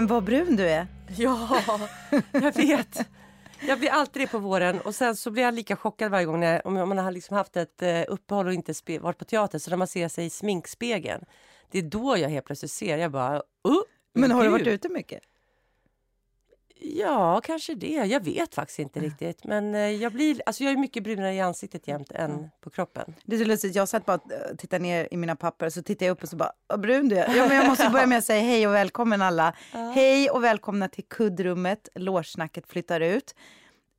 Men vad brun du är. Ja, jag vet. Jag blir alltid det på våren och sen så blir jag lika chockad varje gång när, om man har liksom haft ett eh, uppehåll och inte varit på teater. Så när man ser sig i sminkspegeln, det är då jag helt plötsligt ser, jag bara, uh, Men har gud. du varit ute mycket? Ja, kanske det. Jag vet faktiskt inte riktigt. Men eh, jag, blir, alltså jag är mycket brunare i ansiktet jämt än på kroppen. Det är så lustigt, jag satt bara och eh, tittade ner i mina papper så tittade jag upp och så bara, vad brun du är. Ja, men jag måste börja med att säga hej och välkommen alla. Hej och välkomna till kuddrummet, lårsnacket flyttar ut.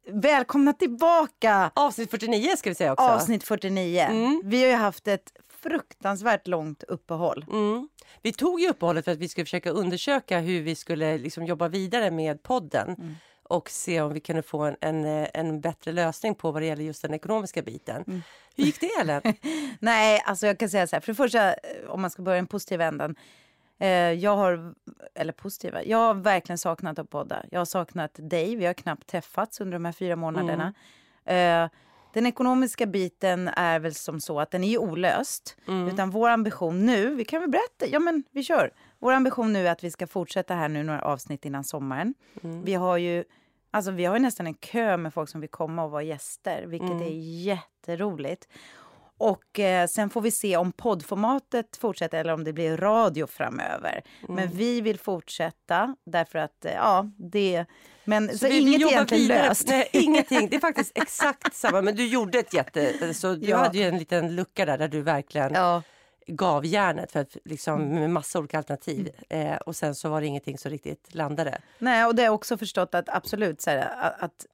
Välkomna tillbaka! Avsnitt 49 ska vi säga också. Avsnitt 49. Mm. Vi har ju haft ett fruktansvärt långt uppehåll. Mm. Vi tog ju uppehållet för att vi skulle försöka undersöka hur vi skulle liksom jobba vidare med podden Mm. och se om vi kunde få en, en, en bättre lösning på vad det gäller just den ekonomiska biten. Mm. Hur gick det Ellen? Nej, alltså jag kan säga så här, för det första, eh, om man ska börja i den positiva änden. Eh, jag har, eller positiva, jag har verkligen saknat att podda. Jag har saknat dig, vi har knappt träffats under de här fyra månaderna. Eh, den ekonomiska biten är väl som så att den är olöst. Utan vår ambition nu, vi kan väl berätta, ja men vi kör. Vår ambition nu är att vi ska fortsätta här nu några avsnitt innan sommaren. Vi har ju Alltså vi har nästan en kö med folk som vill komma och vara gäster, vilket är jätteroligt. Och eh, sen får vi se om poddformatet fortsätter eller om det blir radio framöver. Men vi vill fortsätta därför att, eh, ja, det... Men så, vi- vi inget jobbar egentligen vidare. löst. Nej, ingenting. Det är faktiskt exakt samma. Men du gjorde ett jätte... Så du Ja. hade ju en liten lucka där, där du verkligen Ja, gav järnet för att, liksom, Mm. med massa olika alternativ. Eh, och sen så var det ingenting som riktigt landade. nej, och det har jag också förstått att absolut så här, att, att vi-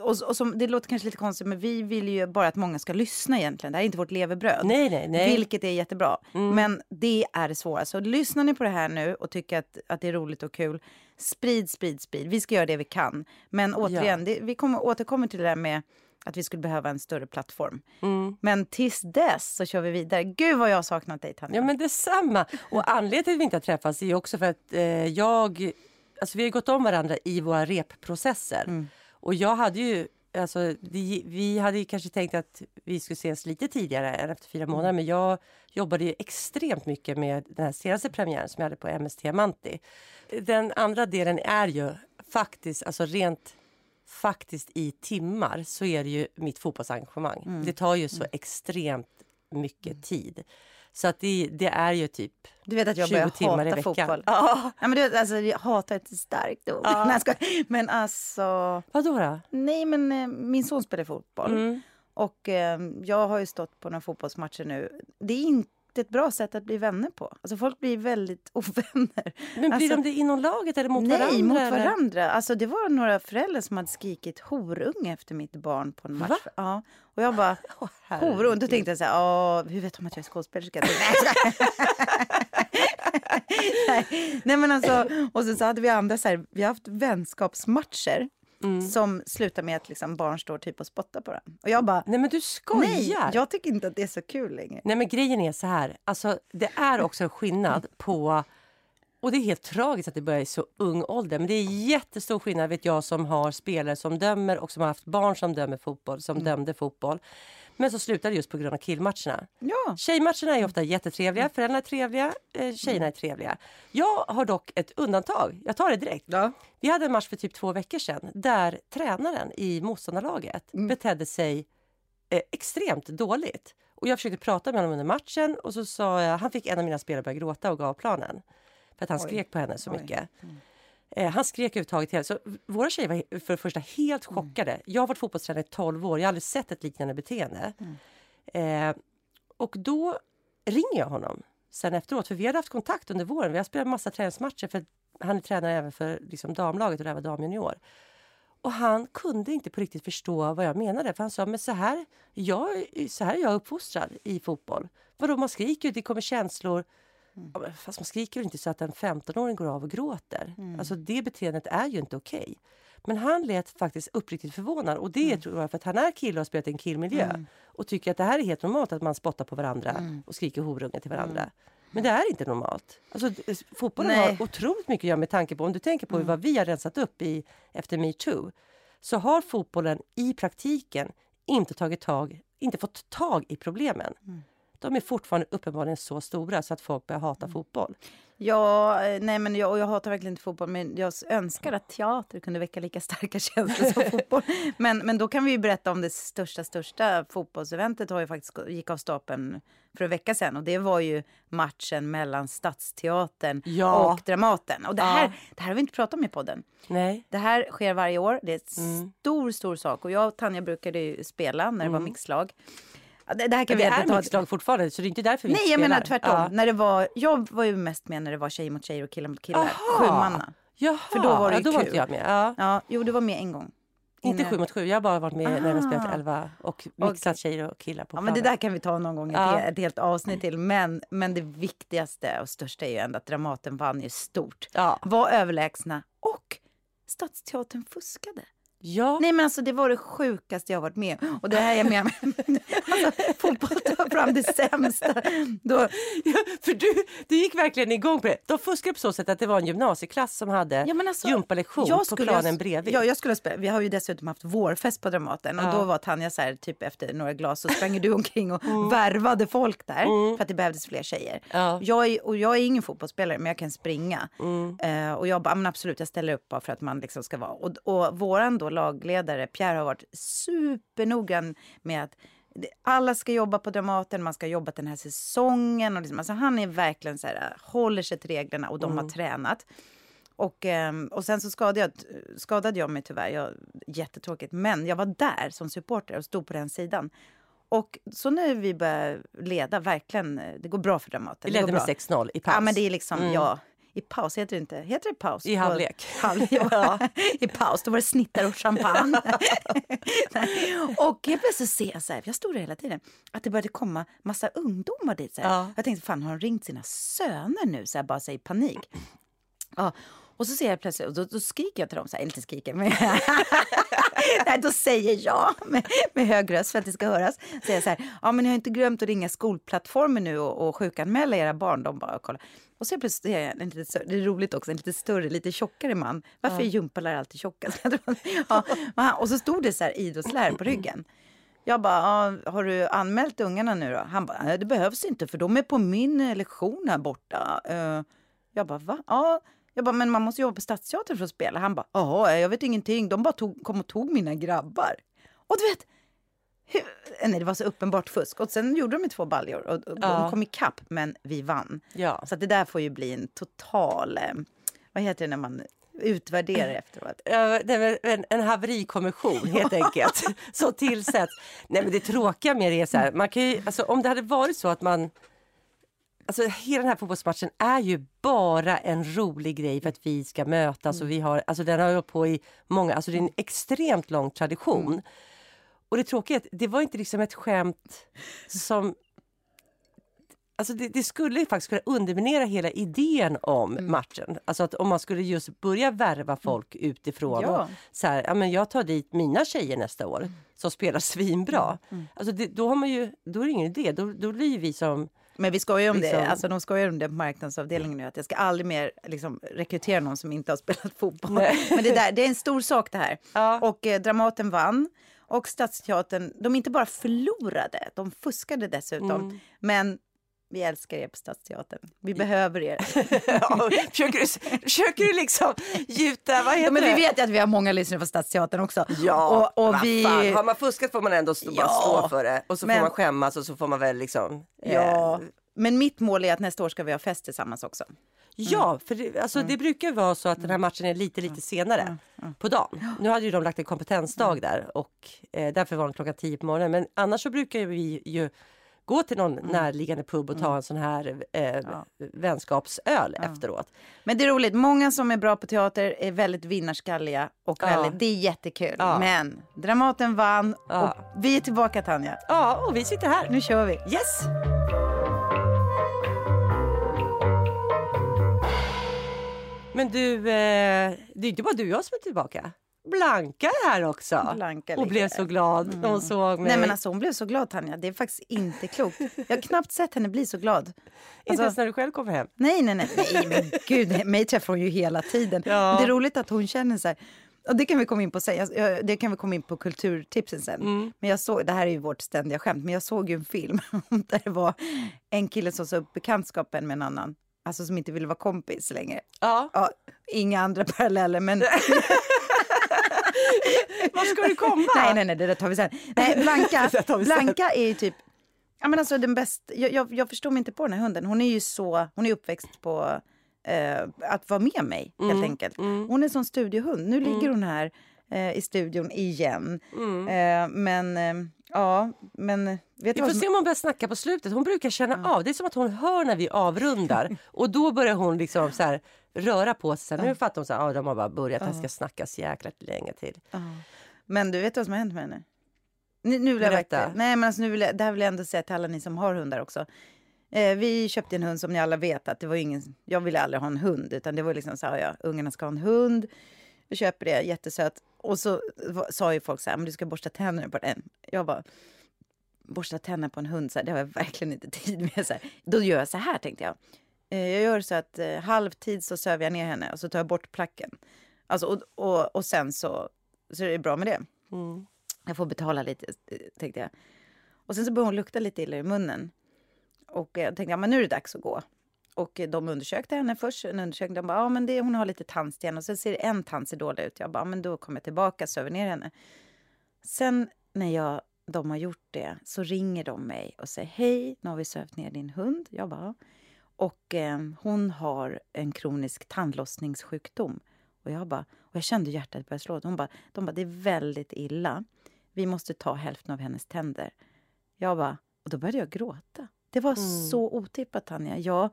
och, och som, det låter kanske lite konstigt, men vi vill ju bara att många ska lyssna egentligen. Det här är inte vårt levebröd. Nej, nej, nej. Mm. Vilket är jättebra. Men det är det svåra. Så lyssnar ni på det här nu och tycker att, att det är roligt och kul, sprid, sprid, sprid. Vi ska göra det vi kan. Men återigen, det, vi kommer, återkommer till det där med att vi skulle behöva en större plattform. Mm. Men tills dess så kör vi vidare. Gud vad jag har saknat dig Tanja. Ja men detsamma. Och anledningen till att vi inte har träffats är också för att eh, jag, alltså vi har gått om varandra i våra repprocesser. Och jag hade ju, alltså vi, vi hade ju kanske tänkt att vi skulle ses lite tidigare än efter fyra månader. Men jag jobbade ju extremt mycket med den här senaste premiären som jag hade på MST Manti. Den andra delen är ju faktiskt, alltså rent faktiskt i timmar så är det ju mitt fotbollsengagemang. Det tar ju så extremt mycket tid. Så att det, det är ju typ Du vet att jag 20 börjar hata veckan. fotboll. Ja. Ja, men du vet, alltså, jag hatar ett starkt ord. Nej, jag skojar. men alltså, Vadå då? nej men eh, min son spelar fotboll. Mm. Och eh, jag har ju stått på några fotbollsmatcher nu. Det är inte ett bra sätt att bli vänner på. Alltså folk blir väldigt ovänner. Men blir alltså, de det inom laget eller mot nej, varandra? mot eller? varandra. Alltså det var några föräldrar som hade skrikit horunge efter mitt barn på en match. Va? Ja. Och jag bara, herregud. horunge? Då tänkte jag så här, "Åh, hur vet de att jag är skådespelerska? Nej. Nej, Nej men alltså, och sen så hade vi andra så här, vi har haft vänskapsmatcher Mm. som slutar med att liksom barn står typ och spottar på den. Och jag bara, Nej men du skojar! nej, jag tycker inte att det är så kul längre. Nej men grejen är så här, alltså det är också en skillnad på och det är helt tragiskt att det börjar i så ung ålder. Men det är jättestor skillnad vet jag som har spelare som dömer och som har haft barn som dömer fotboll, som dömde fotboll. Men så slutar det just på grund av killmatcherna. Ja. Tjejmatcherna är ofta jättetrevliga, föräldrarna är trevliga, eh, tjejerna är trevliga. Jag har dock ett undantag, jag tar det direkt. Ja. Vi hade en match för typ två veckor sedan där tränaren i motståndarlaget betedde sig eh, extremt dåligt. Och jag försökte prata med honom under matchen och så sa jag, han fick en av mina spelare börja gråta och gav planen. För att han skrek på henne så mycket. Eh, han skrek överhuvudtaget hela, så våra tjejer var för det första helt chockade. Jag har varit fotbollstränare i 12 år, jag har aldrig sett ett liknande beteende. Eh, och då ringer jag honom sen efteråt, för vi hade haft kontakt under våren. Vi har spelat massa träningsmatcher för han är tränare även för liksom, damlaget och det här var damjunior. Och han kunde inte på riktigt förstå vad jag menade. För han sa, men så här, jag, så här är jag uppfostrad i fotboll. Vadå, man skriker ju, det kommer känslor. Ja, men fast man skriker ju inte så att en 15-åring går av och gråter. Alltså det beteendet är ju inte okej. Men han lät faktiskt uppriktigt förvånad och det tror jag för att han är kille och har spelat i en killmiljö och tycker att det här är helt normalt att man spottar på varandra och skriker horunge till varandra. Men det är inte normalt. Alltså, fotbollen Nej. har otroligt mycket att göra med tanke på, om du tänker på vad vi har rensat upp i efter metoo, så har fotbollen i praktiken inte tagit tag, inte fått tag i problemen. De är fortfarande uppenbarligen så stora så att folk börjar hata fotboll. Ja, eh, nej men jag, och jag hatar verkligen inte fotboll, men jag önskar att teater kunde väcka lika starka känslor som fotboll. Men, men då kan vi berätta om det största, största fotbollseventet har ju faktiskt gick av stapeln för en vecka sedan och det var ju matchen mellan Stadsteatern Ja. och Dramaten. Och det här, Ja. det här har vi inte pratat om i podden. Nej. Det här sker varje år. Det är en Mm. stor, stor sak. Och jag och Tanja brukade ju spela när det var mixlag. Det, det här kan Men vi det är ta... mixlag fortfarande, så det är inte därför vi Nej, jag spelar. menar tvärtom. Ja. När det var, jag var ju mest med när det var tjejer mot tjejer och killar mot killar. Aha. Sjumanna. Jaha, För då var det ja, då var kul. inte jag med. Ja. Ja, jo, du var med en gång. Inte sju mot sju, jag har bara varit med när de spelat elva och mixat tjejer och killar på Ja, men det där kan vi ta någon gång, ett, Ja. ett helt avsnitt till. Men, men det viktigaste och största är ju ändå att Dramaten vann ju stort. Ja. Var överlägsna och Stadsteatern fuskade. Ja. Nej men alltså det var det sjukaste jag varit med. Och det här är med alltså, Fotboll tar fram det sämsta. Då, Ja, för du, du gick verkligen igång på det. De fuskade på så sätt att det var en gymnasieklass som hade Ja, alltså, gympalektion jag på planen bredvid. Ja, jag skulle ha spelat. Vi har ju dessutom haft vårfest på Dramaten och Ja. då var Tanja så här, typ efter några glas så sprang du omkring och värvade folk där för att det behövdes fler tjejer. Ja. Jag, är, och jag är ingen fotbollsspelare men jag kan springa. Mm. Eh, och jag bara, men absolut jag ställer upp bara för att man liksom ska vara. Och, och våran då lagledare Pierre har varit supernoggrann med att alla ska jobba på Dramaten, man ska ha jobbat den här säsongen. Och liksom, alltså han är verkligen så här, håller sig till reglerna och de har tränat. Och, ehm, och sen så skadade jag, skadade jag mig tyvärr. Jag, jättetråkigt. Men jag var där som supporter och stod på den sidan. Och så när vi började leda, verkligen, eh, det går bra för Dramaten. Vi ledde med bra. 6-0 i paus. Ja, men det är liksom, Mm. ja. I paus, heter det inte? Heter det paus? I halvlek. Halv, ja. I paus, då var det snittar och champagne. och helt plötsligt ser jag så här, jag stod där hela tiden, att det började komma massa ungdomar dit. Så. Ja. Jag tänkte, fan har de ringt sina söner nu? Så här, bara så i panik. Ja. Och så ser jag plötsligt, och då, då skriker jag till dem, så här, eller inte skriker, men Nej, då säger jag med, med hög röst för att det ska höras. Säger jag så här, ja men ni har inte glömt att ringa skolplattformen nu och, och sjukanmäla era barn. De bara kolla. Och så plötsligt ser jag en lite det är roligt också, en lite större, lite tjockare man. Varför är gympalärare alltid tjocka? ja, och så stod det så här idrottslärare på ryggen. Jag bara, ja, har du anmält ungarna nu då? Han bara, nej det behövs inte för de är på min eh, lektion här borta. Eh, jag bara, va? Ja. Jag bara, men man måste jobba på Stadsteatern för att spela. Han bara, jaha, jag vet ingenting. De bara tog, kom och tog mina grabbar. Och du vet, nej, det var så uppenbart fusk. Och sen gjorde de ju två baljor och, och Ja. de kom ikapp, men vi vann. Ja. Så det där får ju bli en total, eh, vad heter det när man utvärderar efteråt? En, en haverikommission helt enkelt som tillsätts. Nej, men det tråkiga med det är så här, man kan ju, alltså, om det hade varit så att man Alltså, hela den här fotbollsmatchen är ju bara en rolig grej för att vi ska mötas. Och vi har, alltså, den har hållit på i många, alltså, det är en extremt lång tradition. Och det tråkiga är att det var inte liksom ett skämt som Alltså det, det skulle ju faktiskt kunna underminera hela idén om matchen. Alltså att om man skulle just börja värva folk utifrån. Ja. Och så här, ja, men jag tar dit mina tjejer nästa år som spelar svinbra. Mm. Alltså det, då, har man ju, då är det ingen idé. Då, då blir vi som... Men vi skojar om Liksom- det, alltså de skojar om det på marknadsavdelningen nu, att jag ska aldrig mer liksom, rekrytera någon som inte har spelat fotboll. Nej. Men det, där, det är en stor sak det här. Ja. Och eh, Dramaten vann. Och Stadsteatern, de inte bara förlorade, de fuskade dessutom. Mm. Men vi älskar er på Stadsteatern. Vi behöver er. Ja, försöker, du, försöker du liksom gjuta, vad heter Ja, men vi vet ju att vi har många lyssnare på Stadsteatern också. Ja, och, och vi... har man fuskat får man ändå stå, Ja, stå för det. Och så men- får man skämmas och så får man väl liksom... eh, Ja, men mitt mål är att nästa år ska vi ha fest tillsammans också. Ja, för det, alltså, Mm. det brukar vara så att den här matchen är lite, lite senare på dagen. Nu hade ju de lagt en kompetensdag där och eh, därför var den klockan 10 på morgonen. Men annars så brukar vi ju gå till någon närliggande pub och ta en sån här eh, vänskapsöl efteråt. Men det är roligt, många som är bra på teater är väldigt vinnarskalliga och Ja. väldigt, det är jättekul. Ja. Men Dramaten vann Ja. och vi är tillbaka Tanja. Ja, och vi sitter här. Nu kör vi. Yes! Men du, eh, det är inte bara du och jag som är tillbaka. Blanka är här också. Blanka ligger blev så glad när hon såg mig. Nej men alltså hon blev så glad Tanja, det är faktiskt inte klokt. Jag har knappt sett henne bli så glad. Inte Alltså, ens när du själv kommer hem. nej, nej, nej, nej, men gud, mig träffar hon ju hela tiden. Ja. Det är roligt att hon känner så här, och det kan vi komma in på sen, det kan vi komma in på kulturtipsen sen. Mm. Men jag såg, det här är ju vårt ständiga skämt, men jag såg ju en film där det var en kille som sa upp bekantskapen med en annan. Alltså som inte ville vara kompis längre. Ja. Ja, inga andra paralleller, men Var ska du komma? nej, nej, nej, det där tar vi sen. Nej, Blanka, sen. Blanka är ju typ, ja men alltså den bästa, jag, jag, jag förstår mig inte på den här hunden. Hon är ju så, hon är uppväxt på eh, att vara med mig helt Mm, enkelt. Hon är som studiohund. Nu ligger hon här eh, i studion igen. Eh, men eh, ja, men vet Vi får vad se om hon börjar snacka på slutet. Hon brukar känna av. Det är som att hon hör när vi avrundar. Och då börjar hon liksom så här, röra på sig. Här, Nu fattar hon att ah, de har bara börjat. Det ska snackas jäkla länge till. Men du vet vad som har hänt med henne? Nu, nu vill jag verkligen, nej men alltså nu vill jag, det här vill jag ändå säga till alla ni som har hundar också. Eh, vi köpte en hund som ni alla vet att det var ingen, jag ville aldrig ha en hund utan det var liksom så här, ja, ungarna ska ha en hund. Vi köper det, jättesöt. Och så va- sa ju folk så här, men du ska borsta tänderna på den. Jag bara, borsta tänderna på en hund, så här, det har jag verkligen inte tid med. Så här. Då gör jag så här tänkte jag. Eh, jag gör så att eh, halvtid så söver jag ner henne och så tar jag bort placken. Alltså, och, och, och sen så, så är det bra med det. Mm. Jag får betala lite, eh, tänkte jag. Och sen så började hon lukta lite illa i munnen. Och eh, jag tänkte, ja men nu är det dags att gå. Och de undersökte henne först. En undersökning, de bara, ja men det, hon har lite tandsten. Och sen ser en tand ser dålig ut. Jag bara, men då kommer jag tillbaka, söver ner henne. Sen när jag, de har gjort det så ringer de mig och säger, hej, nu har vi sövt ner din hund. Jag bara, och eh, hon har en kronisk tandlossningssjukdom. Och jag bara, och jag kände hjärtat börja slå. Hon bara, de bara, det är väldigt illa. Vi måste ta hälften av hennes tänder. Jag bara, och då började jag gråta. Det var så otippat, Tanja. Jag,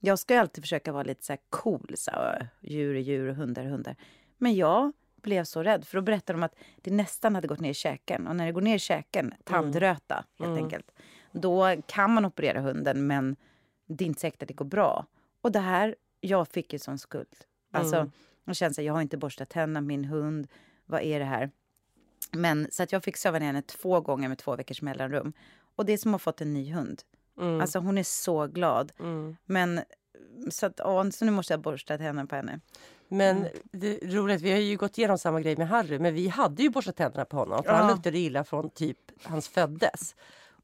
jag ska ju alltid försöka vara lite så här cool. Så här, djur är djur och hundar är hundar. Men jag blev så rädd. För då berättade de att det nästan hade gått ner i käken. Och när det går ner i käken, tandröta helt enkelt. Då kan man operera hunden men det är inte säkert att det går bra. Och det här, jag fick ju sån skuld. Alltså, jag kände så här, jag har inte borstat tänderna, min hund, vad är det här? Men så att jag fick söva ner henne två gånger med två veckors mellanrum. Och det är som att ha fått en ny hund. Alltså hon är så glad. Men så att, ja, så nu måste jag borsta tänderna på henne. Men Mm. det är roligt, vi har ju gått igenom samma grej med Harry. Men vi hade ju borstat tänderna på honom. För han Ja. luktade illa från typ hans föddes.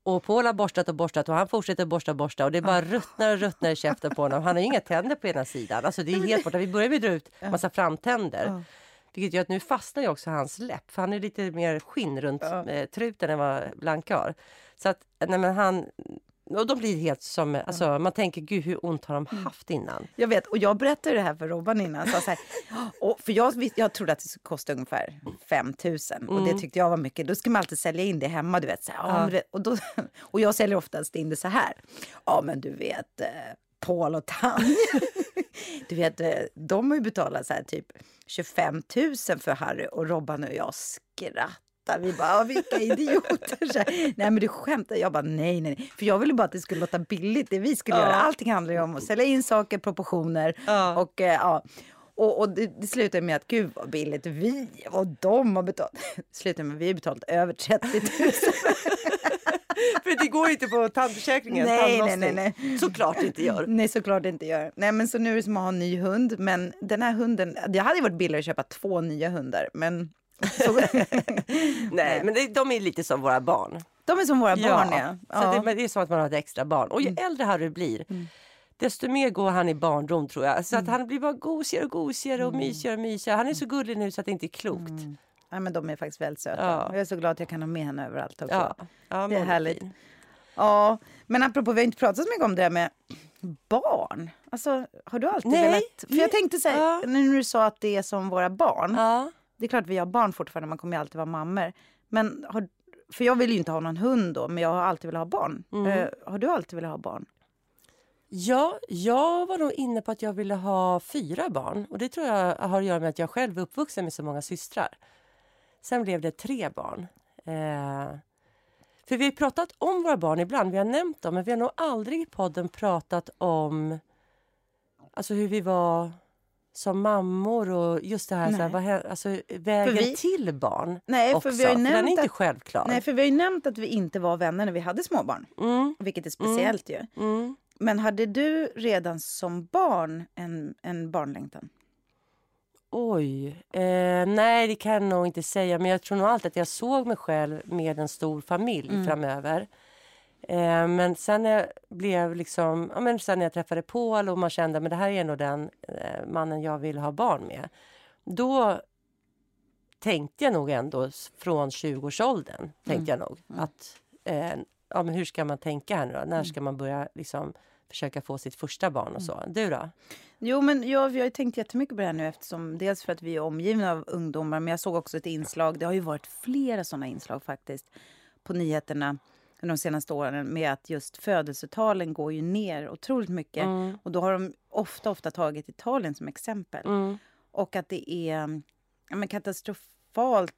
Och Paul har borstat och borstat och han fortsätter borsta och borsta. Och det bara ruttnar och ruttnar i käften på honom. Han har inga tänder på ena sidan. Alltså det är helt borta. Vi börjar med att dra ut massa framtänder. Vilket gör att nu fastnar ju också hans läpp. För han är lite mer skinn runt eh, truten än vad Blanka har. Så att, nej men han... Och de blir helt som, alltså man tänker gud hur ont har de haft innan? Jag vet, och jag berättade det här för Robban innan. Så här, och för jag, jag trodde att det skulle kosta ungefär 5 000 och det tyckte jag var mycket. Då ska man alltid sälja in det hemma. Du vet, så här, ja, och, då, och jag säljer oftast in det så här. Ja, men du vet, eh, Paul och Tanja. du vet, eh, de har ju betalat så här, typ 25 000 för Harry och Robban och jag skrattar. Vi bara, "Ja, vilka idioter. Så här, nej men du skämtar. Jag bara, nej, nej, nej. För jag ville bara att det skulle låta billigt. Det vi skulle göra. Allting handlar ju om att sälja in saker, proportioner. Ja. Och, eh, ja. och, och det, det slutade med att gud vad billigt. Vi och de har betalat. Det slutade med att vi har betalat över 30 000. För det går ju inte på tandförsäkringen. Nej, tandlossning. nej, nej, Såklart det inte gör. Nej, såklart det inte gör. Nej, men så nu är det som att ha en ny hund. Men den här hunden, det hade ju varit billigare att köpa två nya hundar. Men Nej, men det, de är lite som våra barn. de är som våra barn, ja. Så ja. Mm. det, det är som att man har ett extra barn. Och ju äldre Harry blir, desto mer går han i barndom tror jag. Så Mm. att han blir bara gosigare och gosigare och mysigare och mysigare. Han är så gullig nu så att det inte är klokt. ja, men de är faktiskt väldigt söta. Ja. Jag är så glad att jag kan ha med henne överallt också. Ja, ja Det är härligt. fin. Ja, men apropå, vi har inte pratat så mycket om det här med barn. Alltså, har du alltid Nej, velat... För jag tänkte så här, ja. nu när du sa att det är som våra barn. Det är klart vi har barn fortfarande, man kommer ju alltid vara mammor. Men har, för jag vill ju inte ha någon hund då, men jag har alltid velat ha barn. Mm. Eh, har du alltid velat ha barn? ja, jag var nog inne på att jag ville ha fyra barn. Och det tror jag har att göra med att jag själv är uppvuxen med så många systrar. Sen blev det tre barn. Eh, för vi har pratat om våra barn ibland, vi har nämnt dem, men vi har nog aldrig i podden pratat om alltså hur vi var som mammor och just det här, så här vad, alltså, vägen vi- till barn. Nej, för också, vi har ju den är nämnt inte att- självklar. Nej, för vi har ju nämnt att vi inte var vänner när vi hade småbarn. Mm, Vilket är speciellt ju. mm. Men hade du redan som barn en, en barnlängtan? Oj. Eh, nej, det kan jag nog inte säga. Men jag tror nog alltid att jag såg mig själv med en stor familj Mm. framöver. Eh, men sen jag blev liksom, ja, men sen jag träffade Paul och man kände att det här är nog den eh, mannen jag vill ha barn med. Då tänkte jag nog ändå från 20-årsåldern, tänkte mm. jag nog mm. att eh, ja, men hur ska man tänka här nu då? När mm. ska man börja liksom försöka få sitt första barn och så. Mm. Du då? Jo, men jag, jag har tänkt jättemycket på det här nu eftersom dels för att vi är omgivna av ungdomar, men jag såg också ett inslag, det har ju varit flera sådana inslag faktiskt på nyheterna de senaste åren med att just födelsetalen går ju ner otroligt mycket. Mm. Och då har de ofta, ofta tagit Italien som exempel. Mm. Och att det är ja, men katastrof katastrofalt,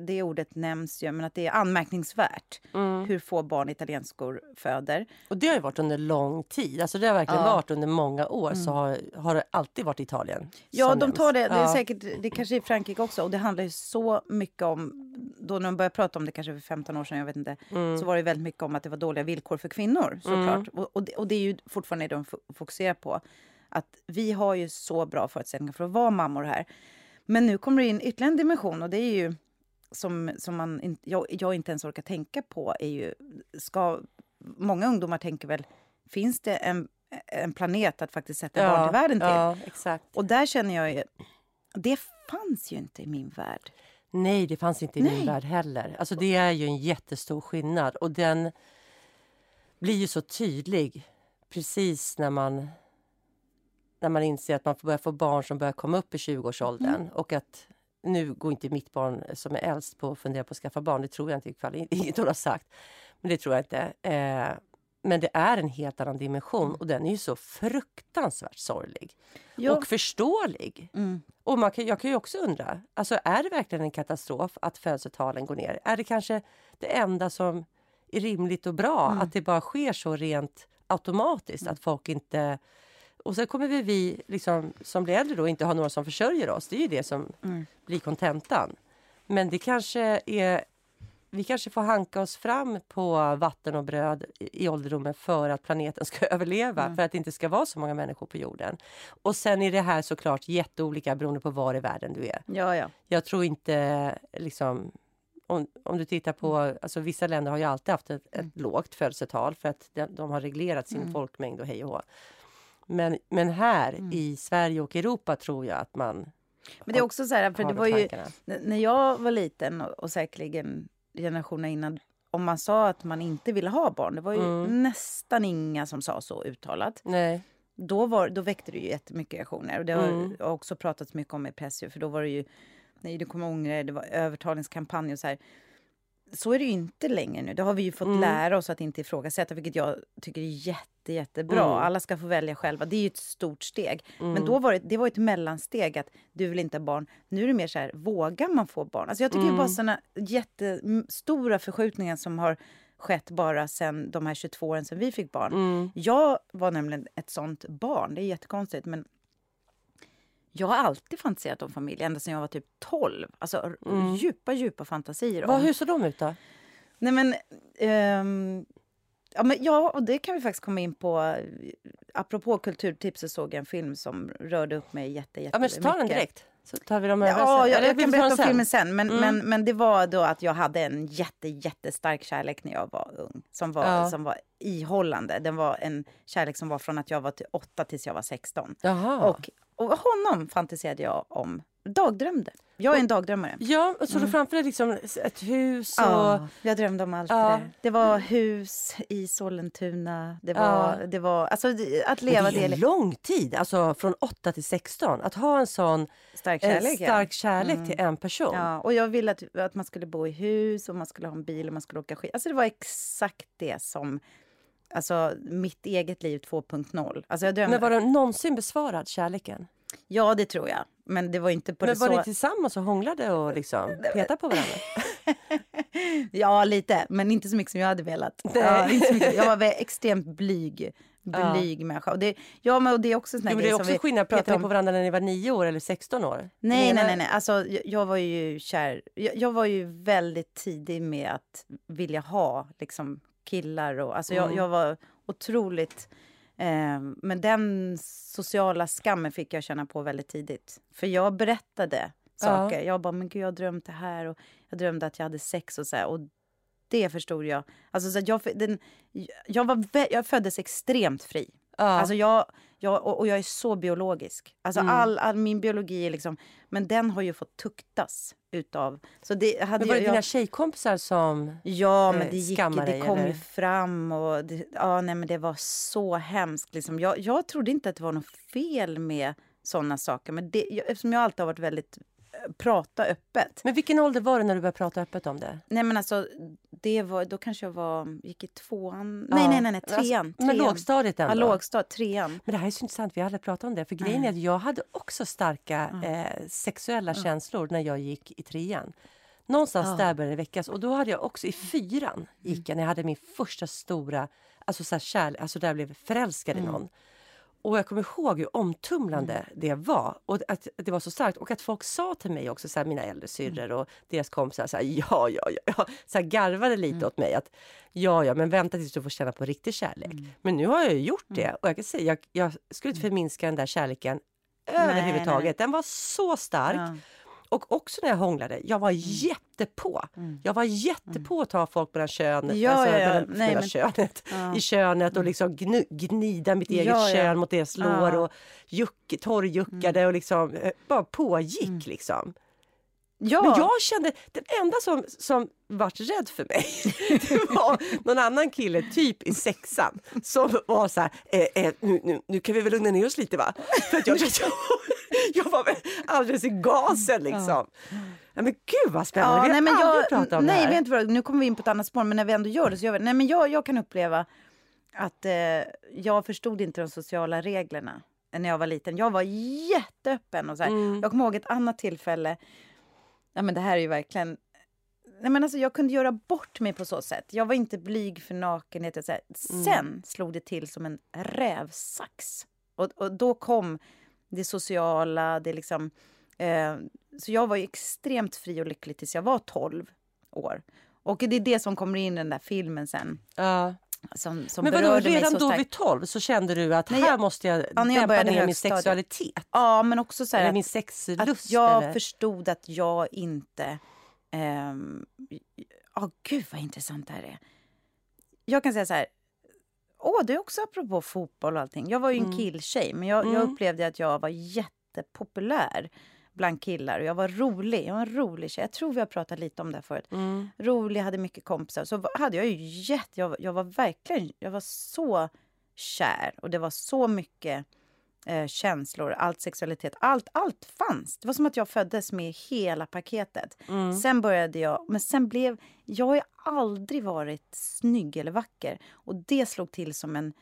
det ordet nämns ju, men att det är anmärkningsvärt mm. hur få barn italienskor föder. Och det har ju varit under lång tid, alltså det har verkligen ja. varit under många år mm. så har, har det alltid varit Italien. Ja, de tar det, det är säkert, det kanske är Frankrike också och det handlar ju så mycket om, då när de började prata om det kanske för 15 år sedan, jag vet inte, mm. så var det väldigt mycket om att det var dåliga villkor för kvinnor såklart. Mm. Och, och, det, och det är ju fortfarande det de fokuserar på. Att vi har ju så bra förutsättningar för att vara mammor här. Men nu kommer det in ytterligare en dimension och det är ju som, som man, jag, jag inte ens orkar tänka på är ju, ska, många ungdomar tänker väl, finns det en, en planet att faktiskt sätta ja, barn till världen till? Ja, exakt. Och där känner jag ju, det fanns ju inte i min värld. Nej, det fanns inte i Nej. min värld heller. Alltså det är ju en jättestor skillnad och den blir ju så tydlig precis när man när man inser att man börjar få barn som börjar komma upp i 20-årsåldern mm. och att nu går inte mitt barn som är äldst på att fundera på att skaffa barn. Det tror jag inte ifall inget hon har sagt. Men det tror jag inte. Eh, men det är en helt annan dimension mm. och den är ju så fruktansvärt sorglig. Ja. Och förståelig. Mm. Och man kan, jag kan ju också undra, alltså är det verkligen en katastrof att födelsetalen går ner? Är det kanske det enda som är rimligt och bra? Mm. Att det bara sker så rent automatiskt, mm. att folk inte och sen kommer vi, vi liksom, som blir äldre då inte ha några som försörjer oss. Det är ju det som mm. blir kontentan. Men det kanske är vi kanske får hanka oss fram på vatten och bröd i ålderdomen för att planeten ska överleva, mm. för att det inte ska vara så många människor på jorden. Och sen är det här såklart jätteolika beroende på var i världen du är. Ja, ja. Jag tror inte liksom om, om du tittar på, mm. alltså vissa länder har ju alltid haft ett, ett mm. lågt födelsetal för att de, de har reglerat sin mm. folkmängd och hej och hå. Men, men här mm. i Sverige och Europa tror jag att man Men det är också så här, för det var ju när jag var liten och, och säkerligen generationerna innan om man sa att man inte ville ha barn, det var ju mm. nästan inga som sa så uttalat. Nej. Då, var, då väckte det ju jättemycket reaktioner. Och det har mm. också pratats mycket om i press, för då var det ju, nej du kommer ångra det var övertalningskampanj och så här så är det ju inte längre nu. Det har vi ju fått mm. lära oss att inte ifrågasätta, vilket jag tycker är jätte, jättebra. Mm. Alla ska få välja själva. Det är ju ett stort steg. Mm. Men då var det, det var ett mellansteg att du vill inte ha barn. Nu är det mer så här, vågar man få barn? Alltså jag tycker mm. bara såna jättestora förskjutningar som har skett bara sen de här 22 åren sen vi fick barn. Mm. Jag var nämligen ett sånt barn. Det är jättekonstigt, men jag har alltid fantiserat om familj, ända sedan jag var typ 12. Alltså mm. djupa, djupa fantasier. Vad, hur såg de ut då? Nej men, um, ja, men... Ja, och det kan vi faktiskt komma in på. Apropå kulturtips så såg jag en film som rörde upp mig jätte, jätte Ja men ta den direkt. Så tar vi dem ja, jag, jag kan berätta om filmen sen. Men, mm. men, men det var då att jag hade en jätte, jättestark kärlek när jag var ung. Som var, ja. som var ihållande. Den var en kärlek som var från att jag var till 8 tills jag var 16. Jaha. Och och honom fantiserade jag om. Dagdrömde. Jag är en dagdrömmare. Ja, och så mm. du framför dig liksom ett hus och... Ja, jag drömde om allt ja. det Det var hus i Sollentuna. Det var, ja. det var alltså att leva det. är en lång tid, alltså från 8 till 16. Att ha en sån stark kärlek, en stark kärlek mm. till en person. Ja, och jag ville att, att man skulle bo i hus och man skulle ha en bil och man skulle åka skid. Alltså det var exakt det som alltså, mitt eget liv 2.0. Alltså, jag Men var den någonsin besvarad, kärleken? Ja, det tror jag. Men det var inte på Men det var så... ni tillsammans och hånglade och liksom petade på varandra? ja, lite. Men inte så mycket som jag hade velat. Ja, inte så mycket. Jag var extremt blyg. Blyg ja. människa. Och det, ja, men och det är också jo, Det är också skillnad. Pratade ni på varandra när ni var nio år eller 16 år? Nej, nej, nej. nej. Alltså, jag, jag var ju kär. Jag, jag, var ju väldigt tidig med att vilja ha liksom, killar. Och, alltså, mm. jag, jag var otroligt... Eh, men den sociala skammen fick jag känna på väldigt tidigt. För jag berättade saker. Ja. Jag bara, men gud, jag har drömt det här och jag drömde att jag hade sex och så här. Och det förstod jag. Alltså, så jag, den, jag, var, jag föddes extremt fri. Ja. Alltså jag, jag, och, och jag är så biologisk. Alltså Mm. all, all min biologi är liksom... Men den har ju fått tuktas utav... Så det hade Men var det jag, dina tjejkompisar som... Ja, men eh, det, gick, det kom ju eller? fram och det, ja, nej, men det var så hemskt. Liksom. Jag, jag trodde inte att det var något fel med såna saker. Men det, jag, eftersom jag alltid har varit väldigt prata öppet. Men vilken ålder var det när du började prata öppet om det? Nej men alltså, det var, då kanske jag var, gick i tvåan. Ja. Nej, nej, nej, nej, trean. Alltså, men trean. lågstadiet ändå? Ja, lågstad, trean. Men det här är så intressant, vi har aldrig pratat om det. För grejen är att jag hade också starka eh, sexuella känslor när jag gick i trean. Någonstans Ja. där började det väckas. Och då hade jag också i fyran, gick jag, när jag hade min första stora, alltså så här kärlek, alltså där jag blev förälskad i någon. Och jag kommer ihåg hur omtumlande det var och att det var så starkt och att folk sa till mig också, så här, mina äldre syrror och deras kompisar, så här, ja, ja, ja, så här, garvade lite åt mig att ja, ja, men vänta tills du får känna på riktig kärlek. Men nu har jag ju gjort det och jag kan säga, jag, jag skulle inte förminska den där kärleken överhuvudtaget. nej. Den var så stark. Ja. Och också när jag hånglade, jag var jättepå. Jag var jättepå att ta folk mellan könet, Ja, alltså, ja, ja. mellan, Nej, men- könet, Ja. i könet och liksom gnu, gnida mitt eget Ja, kön mot deras lår och juck, torrjuckade och liksom eh, bara pågick liksom. Ja. Men jag kände, den enda som, som vart rädd för mig, det var någon annan kille, typ i sexan, som var så här, eh, eh, nu, nu, nu kan vi väl lugna ner oss lite va? För att jag, jag, jag var alldeles i gasen liksom. Ja, men gud vad spännande, Ja, vi har nej, men aldrig jag, pratat om nej, det här. du vad, nu kommer vi in på ett annat spår, men när vi ändå gör det så gör vi. Nej, men jag, jag kan uppleva att eh, jag förstod inte de sociala reglerna när jag var liten. Jag var jätteöppen. Och så här. Mm. Jag kommer ihåg ett annat tillfälle. Ja, men det här är ju verkligen... Nej, men alltså, jag kunde göra bort mig på så sätt. Jag var inte blyg för nakenhet. Så. Mm. Sen slog det till som en rävsax. Och, och då kom det sociala, det liksom... Eh, så jag var extremt fri och lycklig tills jag var 12 år. Och det är det som kommer in i den där filmen sen. Ja. Som, som Men vadå, redan då vid 12 så kände du att Nej, här jag- måste jag Ja, jag dämpa började ner min högstadiet. sexualitet? Ja, men också så här Eller att- min att sexlust? jag eller? förstod att jag inte... ehm, Ja, gud vad intressant det här är. Jag kan säga så här. Åh, det är också apropå fotboll och allting. Jag var ju en Mm. killtjej, men jag, jag Mm. upplevde att jag var jättepopulär bland killar. Och jag var rolig. Jag var en rolig tjej. Jag tror vi har pratat lite om det förut. Mm. Rolig, hade mycket kompisar. Så hade jag ju jätte... Jag, jag var verkligen... Jag var så kär. Och det var så mycket eh, känslor, allt sexualitet. Allt, allt fanns. Det var som att jag föddes med hela paketet. Mm. Sen började jag... Men sen blev... Jag har aldrig varit snygg eller vacker. Och det slog till som en...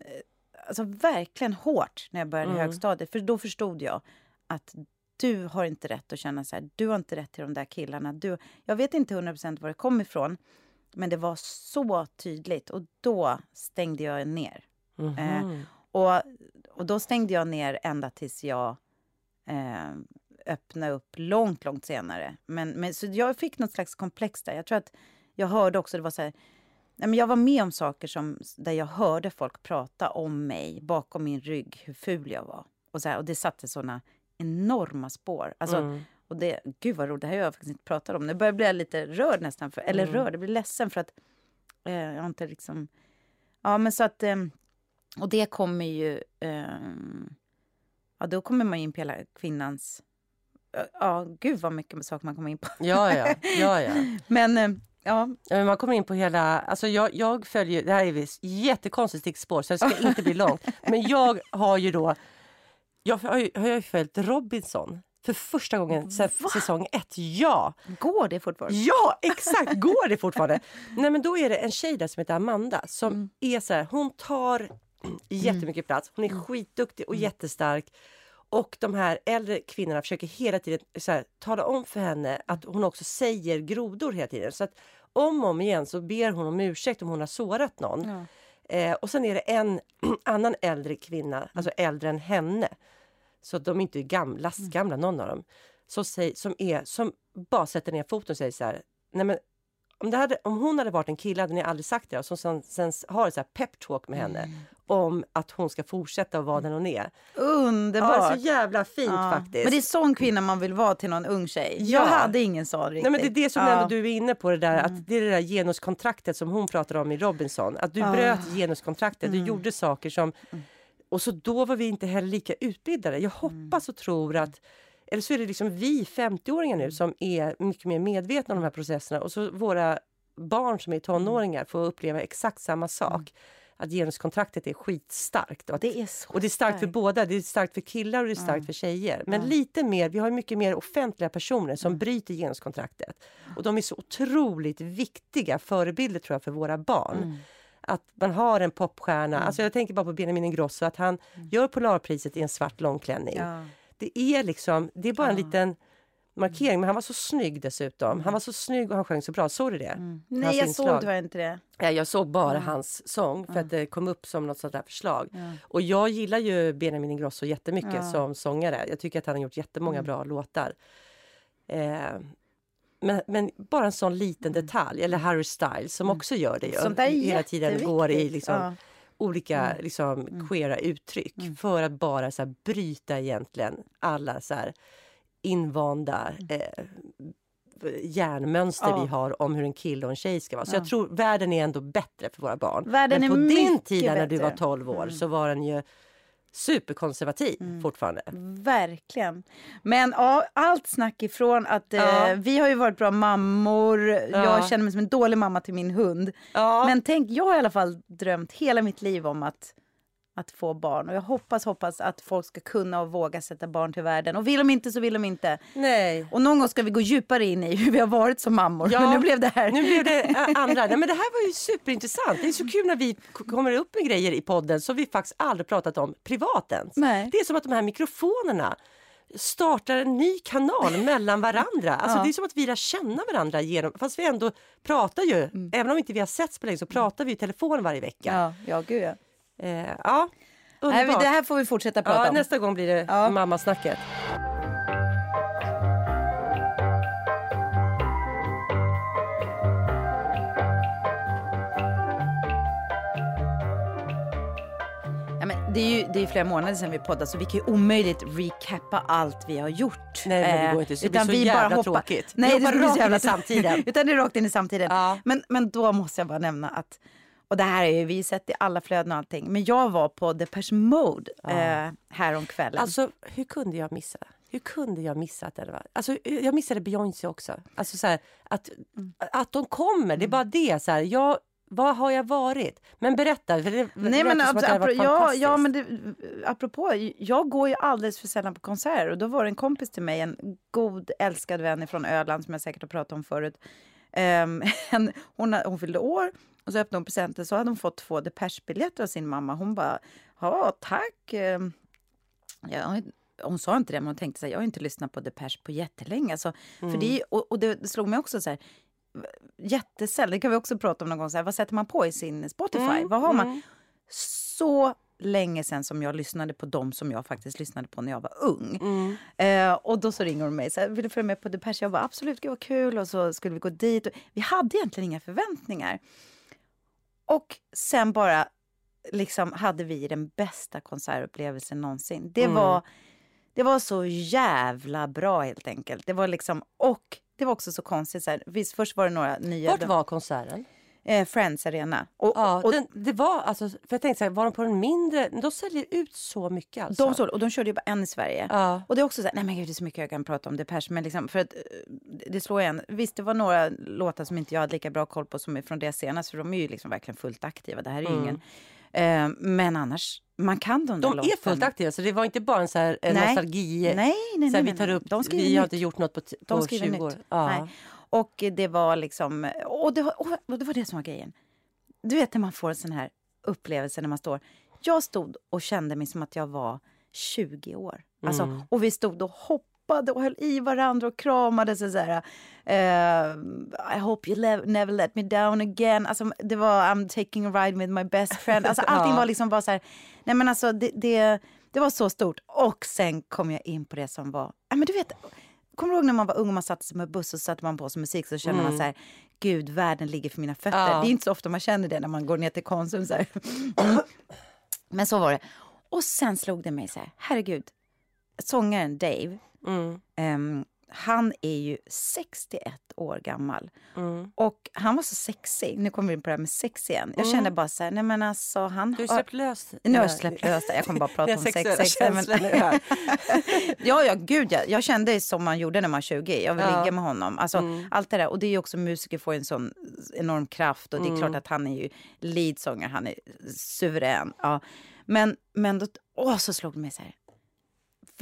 Eh, alltså verkligen hårt när jag började Mm. högstadiet. För då förstod jag att du har inte rätt att känna så här. Du har inte rätt till de där killarna. Du, jag vet inte 100% var det kom ifrån. Men det var så tydligt. Och då stängde jag ner. Mhm. Och, och då stängde jag ner ända tills jag eh, öppnade upp långt, långt senare. Men, men, så jag fick något slags komplex där. Jag tror att jag hörde också, det var så här, men jag var med om saker som, där jag hörde folk prata om mig bakom min rygg, hur ful jag var. Och, så här, och det satte såna enorma spår. Alltså, Mm. och det, gud vad roligt, det här har jag faktiskt inte pratat om. Nu börjar jag bli lite rörd nästan. För, eller Mm. rörd, jag blir ledsen för att eh, jag har inte liksom... Ja, men så att... Eh, och det kommer ju... Eh, ja, då kommer man in på hela kvinnans... Ja, gud vad mycket saker man kommer in på. Ja, ja, ja, ja. Men eh, ja, man kommer in på hela... Alltså jag, jag följer... Det här är ett jättekonstigt stickspår, så det ska inte bli långt. Men jag har ju då... Jag har ju, har ju följt Robinson för första gången sedan säsong ett. Ja! går det fortfarande? Ja, exakt! Går det fortfarande? Nej, men då är det en tjej där som heter Amanda som Mm. är så här, hon tar jättemycket plats. Hon är Mm. skitduktig och jättestark. Och de här äldre kvinnorna försöker hela tiden så här, tala om för henne att hon också säger grodor hela tiden. Så att om och om igen så ber hon om ursäkt om hon har sårat någon. Ja. Eh, och sen är det en annan äldre kvinna, alltså äldre än henne. Så de är inte gam, lastgamla någon av dem. Så säg, som, är, som bara sätter ner foten och säger så här. Nej men, om, hade, om hon hade varit en kille hade ni aldrig sagt det. Och som sen, sen har ett så här pep talk med henne. Om att hon ska fortsätta att vara den hon är. Underbart! Ja, så jävla fint Ja. faktiskt. Men det är sån kvinna man vill vara till någon ung tjej. Ja. Jag hade ingen sån riktigt. Nej, men det är det som ändå du är inne på, det där, att det är det där genuskontraktet som hon pratar om i Robinson. Att du Ah. bröt genuskontraktet, Mm. du gjorde saker som... Och så då var vi inte heller lika utbildade. Jag Mm. hoppas och tror att... Eller så är det liksom vi 50-åringar Mm. nu som är mycket mer medvetna om de här processerna och så våra barn som är tonåringar får uppleva exakt samma sak. Att genuskontraktet är skitstarkt. Och, att, Det är så och det är starkt för båda. Det är starkt för killar och det är starkt för tjejer. Men lite mer, vi har mycket mer offentliga personer som bryter genuskontraktet. Och de är så otroligt viktiga förebilder tror jag för våra barn. Att man har en popstjärna. Alltså jag tänker bara på Benjamin Ingrosso, att han gör Polarpriset i en svart långklänning. Ja. Det är liksom, det är bara en liten markering. Men han var så snygg dessutom. Han var så snygg och han sjöng så bra. Såg du det? Hans Nej, jag inslag. såg tyvärr inte det. Ja, jag såg bara hans sång för att det kom upp som något sånt där förslag. Och jag gillar ju Benjamin Ingrosso jättemycket som sångare. Jag tycker att han har gjort jättemånga bra låtar. Eh, men, men bara en sån liten detalj, eller Harry Styles som också gör det ju. Sånt där är Hela tiden går i liksom, Ja. olika liksom, queera uttryck för att bara så här, bryta egentligen alla så här, invanda eh, hjärnmönster Ja. vi har om hur en kille och en tjej ska vara. Så jag tror världen är ändå bättre för våra barn. Världen Men på är din tid när du var bättre. 12 år så var den ju superkonservativ fortfarande. Verkligen. Men ja, allt snack ifrån att eh, Ja. vi har ju varit bra mammor. Jag känner mig som en dålig mamma till min hund. Ja. Men tänk, jag har i alla fall drömt hela mitt liv om att, att få barn. Och jag hoppas, hoppas att folk ska kunna och våga sätta barn till världen. Och vill de inte så vill de inte. Nej. Och någon gång ska vi gå djupare in i hur vi har varit som mammor. Ja, Men nu blev det här. Nu blev det andra. Nej, men det här var ju superintressant. Det är så kul när vi kommer upp med grejer i podden som vi faktiskt aldrig pratat om privat ens. Nej. Det är som att de här mikrofonerna startar en ny kanal mellan varandra. Alltså Det är som att vi lär känna varandra genom, fast vi ändå pratar ju, även om inte vi har setts på länge så pratar vi i telefon varje vecka. Ja, ja gud ja. Eh, ja Nej, det här får vi fortsätta prata ja, om. nästa gång blir det Ja. mammasnacket. Det är ju det är flera månader sedan vi poddade så vi kan ju omöjligt recappa allt vi har gjort. Nej, men det Eh, går inte. Det blir så jävla tråkigt. Vi Nej, det hoppar skulle bli rakt så in jävla i samtiden. Utan det är rakt in i samtiden. Ja. Men, men då måste jag bara nämna att, och det här har ju vi sett i alla flöden och allting, men jag var på Depeche Mode eh, häromkvällen. Alltså hur kunde jag missa? Hur kunde jag missa att det var? Alltså, jag missade Beyoncé också. Alltså, så här, att, att de kommer, det är bara det. Så här, jag, vad har jag varit? Men berätta. För det, Nej men, apropå, varit ja, ja, men det, apropå, jag går ju alldeles för sällan på konserter och då var det en kompis till mig, en god älskad vän från Öland som jag säkert har pratat om förut. En, hon, hon fyllde år och så öppnade hon presenten så hade hon fått två Depeche-biljetter av sin mamma. Hon bara, ja tack. Ehm, Ja, hon sa inte det, men hon tänkte så här, jag har inte lyssnat på Depeche på jättelänge. Alltså, för det, är- och, och det slog mig också så här, jättesällan, det kan vi också prata om någon gång, så här, vad sätter man på i sin Spotify? vad har man? Så länge sen som jag lyssnade på dem som jag faktiskt lyssnade på när jag var ung. Eh, och då så ringer hon mig så här, vill du följa med på Depeche? Jag bara absolut, gud vad kul. Och så skulle vi gå dit. Och vi hade egentligen inga förväntningar. Och sen bara liksom hade vi den bästa konsertupplevelsen någonsin. Det, var, det var så jävla bra helt enkelt. Det var liksom, och det var också så konstigt. Så här, visst, först var det några nya... Vart var konserten? Eh, Friends Arena. Och, Ja, och, den, det var alltså, för jag tänkte så här, var de på den mindre? De säljer ut så mycket alltså. de, så, och de körde ju bara en i Sverige. Ja. Och det är också så här, nej men gud det är så mycket jag kan prata om Depeche, men liksom för att eh, det slår igen. Visst, det var några låtar som inte jag hade lika bra koll på som är från det senast, för de är ju liksom verkligen fullt aktiva. Det här är ju ingen... Eh, men annars, man kan de där De är fullt aktiva, så det var inte bara en så här, en Nej. nostalgi... Nej, nej, så nej. här, vi tar upp, vi har nytt. inte gjort något på, på skriver 20 år. Ja. Och det var liksom... Och det var, och det var det som var grejen. Du vet när man får en sån här upplevelse när man står... Jag stod och kände mig som att jag var 20 år. Alltså, Mm. Och vi stod och hoppade och höll i varandra och kramades. Och så här, eh, I hope you never let me down again. Alltså, det var I'm taking a ride with my best friend. Alltså, allting Ja. var liksom bara så här... Nej, men alltså, det, det, det var så stort. Och sen kom jag in på det som var... Ja, men du vet, Kommer du ihåg när man var ung och man satte sig med buss och satte man på sig musik så kände man så här, gud världen ligger för mina fötter. Ja. Det är inte så ofta man känner det när man går ner till Konsum så. Mm. Men så var det. Och sen slog det mig så här, herregud, sångaren Dave, Mm. ehm, han är ju 61 år gammal. Mm. Och han var så sexig. Nu kommer vi in på det här med sex igen. Jag kände bara så här, nej men alltså han Du har släppt lös Nu har jag släppt lös. Jag kommer bara prata om sex. sex men- ja, ja, gud ja. Jag kände som man gjorde när man var 20. Jag vill Ja. Mm. ligga med honom. Alltså, Allt det där. Och det är ju också musiker får en sån enorm kraft. Och det är Mm. klart att han är ju leadsångare. Han är suverän. Ja. Men, men då, åh, så slog det mig så här.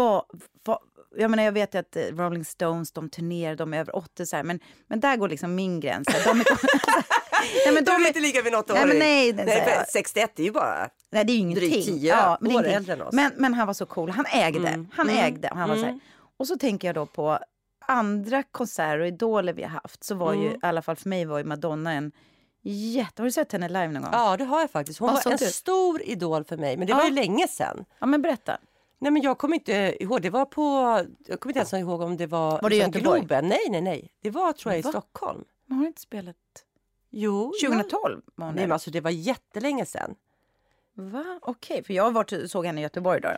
Vad, vad, jag menar, jag vet ju att eh, Rolling Stones, de turnerar, de är över 80 så här, men, men där går liksom min gräns. De är, nej, men De de är inte lika vid något år. Nej, men nej, det- nej så här- för 61 är ju bara... Nej, det är ju ingenting. Drygt tio men det är år äldre än oss. Men, men han var så cool. Han ägde. Mm. Han Mm. ägde. Och, han var så här. Mm. och så tänker jag då på andra konserter och idoler vi har haft. Så var ju, Mm. i alla fall för mig, var ju Madonna en jätte... Har du sett henne live någon gång? Ja, det har jag faktiskt. Hon Vad var en du? stor idol för mig, men det Ja. var ju länge sedan. Ja, men berätta. Nej, men jag kommer inte ihåg. Det var på... Jag kommer inte ens ihåg om det var, Var det liksom Göteborg? Globen. Nej, nej, nej. Det var tror jag i Va? Stockholm. Men har inte spelat... Jo. 2012 var hon Nej, men alltså det var jättelänge sedan. Va? Okej, för jag varit, såg henne i Göteborg då.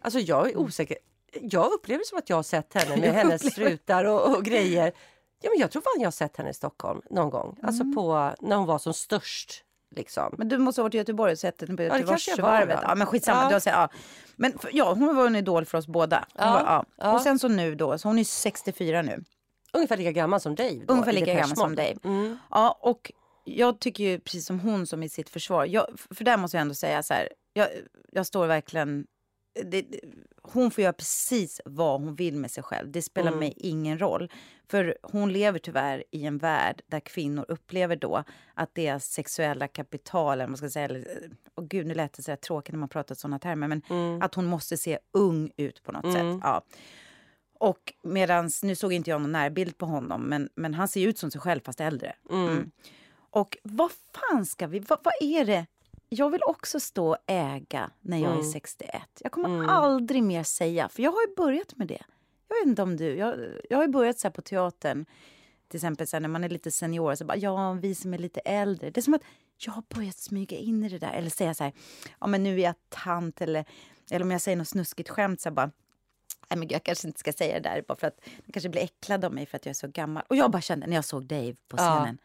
Alltså jag är osäker. Jag upplever som att jag har sett henne med hennes strutar och, och grejer. Ja, men jag tror fan jag har sett henne i Stockholm någon gång. Alltså Mm. på, när hon var som störst. Liksom. Men du måste ha varit i Göteborg och sett henne på Göteborgsvarvet. var, va? Ja, men skitsamma. Ja. Du har sett, ja. Men för, ja, hon var en idol för oss båda. Ja, var, ja. ja. Och sen så nu då, så hon är 64 nu. Ungefär lika gammal som Dave. Då, Ungefär lika gammal som. Dave. Mm. Ja, och jag tycker ju precis som hon som i sitt försvar. Jag, för där måste jag ändå säga så här. Jag, jag står verkligen... Det, hon får göra precis vad hon vill med sig själv. Det spelar Mm. mig ingen roll. För hon lever tyvärr i en värld där kvinnor upplever då att deras sexuella kapital, eller man ska säga, eller, och gud nu lät det så tråkigt när man pratar sådana termer, men Mm. att hon måste se ung ut på något sätt. Ja. Och medans, nu såg inte jag någon närbild på honom, men, men han ser ut som sig själv fast äldre. Mm. Och vad fan ska vi, vad, vad är det? Jag vill också stå och äga när jag är 61. Jag kommer aldrig mer säga, för jag har ju börjat med det. Jag vet inte om du, jag, jag har ju börjat så på teatern, till exempel så när man är lite senior, så bara, ja, vi som är lite äldre. Det är som att jag har börjat smyga in i det där. Eller säga så här, ja men nu är jag tant, eller, eller om jag säger något snuskigt skämt så bara, Nej, men jag kanske inte ska säga det där bara för att de kanske blir äcklade av mig för att jag är så gammal. Och jag bara kände när jag såg Dave på Ja. scenen.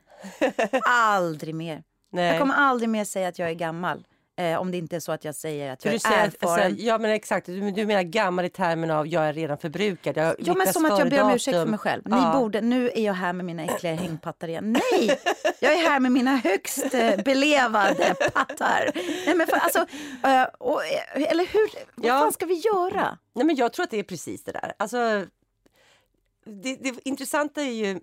aldrig mer. Nej. Jag kommer aldrig mer säga att jag är gammal. Eh, om det inte är så att jag säger att För jag är säger, erfaren. alltså, ja men exakt, du, du menar gammal i termen av jag är redan förbrukad. Jag, Ja, men som att jag ber om ursäkt för mig själv. Ni Ja. borde, nu är jag här med mina äckliga hängpattar igen. Nej! Jag är här med mina högst eh, belevade pattar. Nej, men för, alltså, eh, och, eh, eller hur? Vad Ja. fan ska vi göra? Nej, men jag tror att det är precis det där. Alltså, det, det intressanta är ju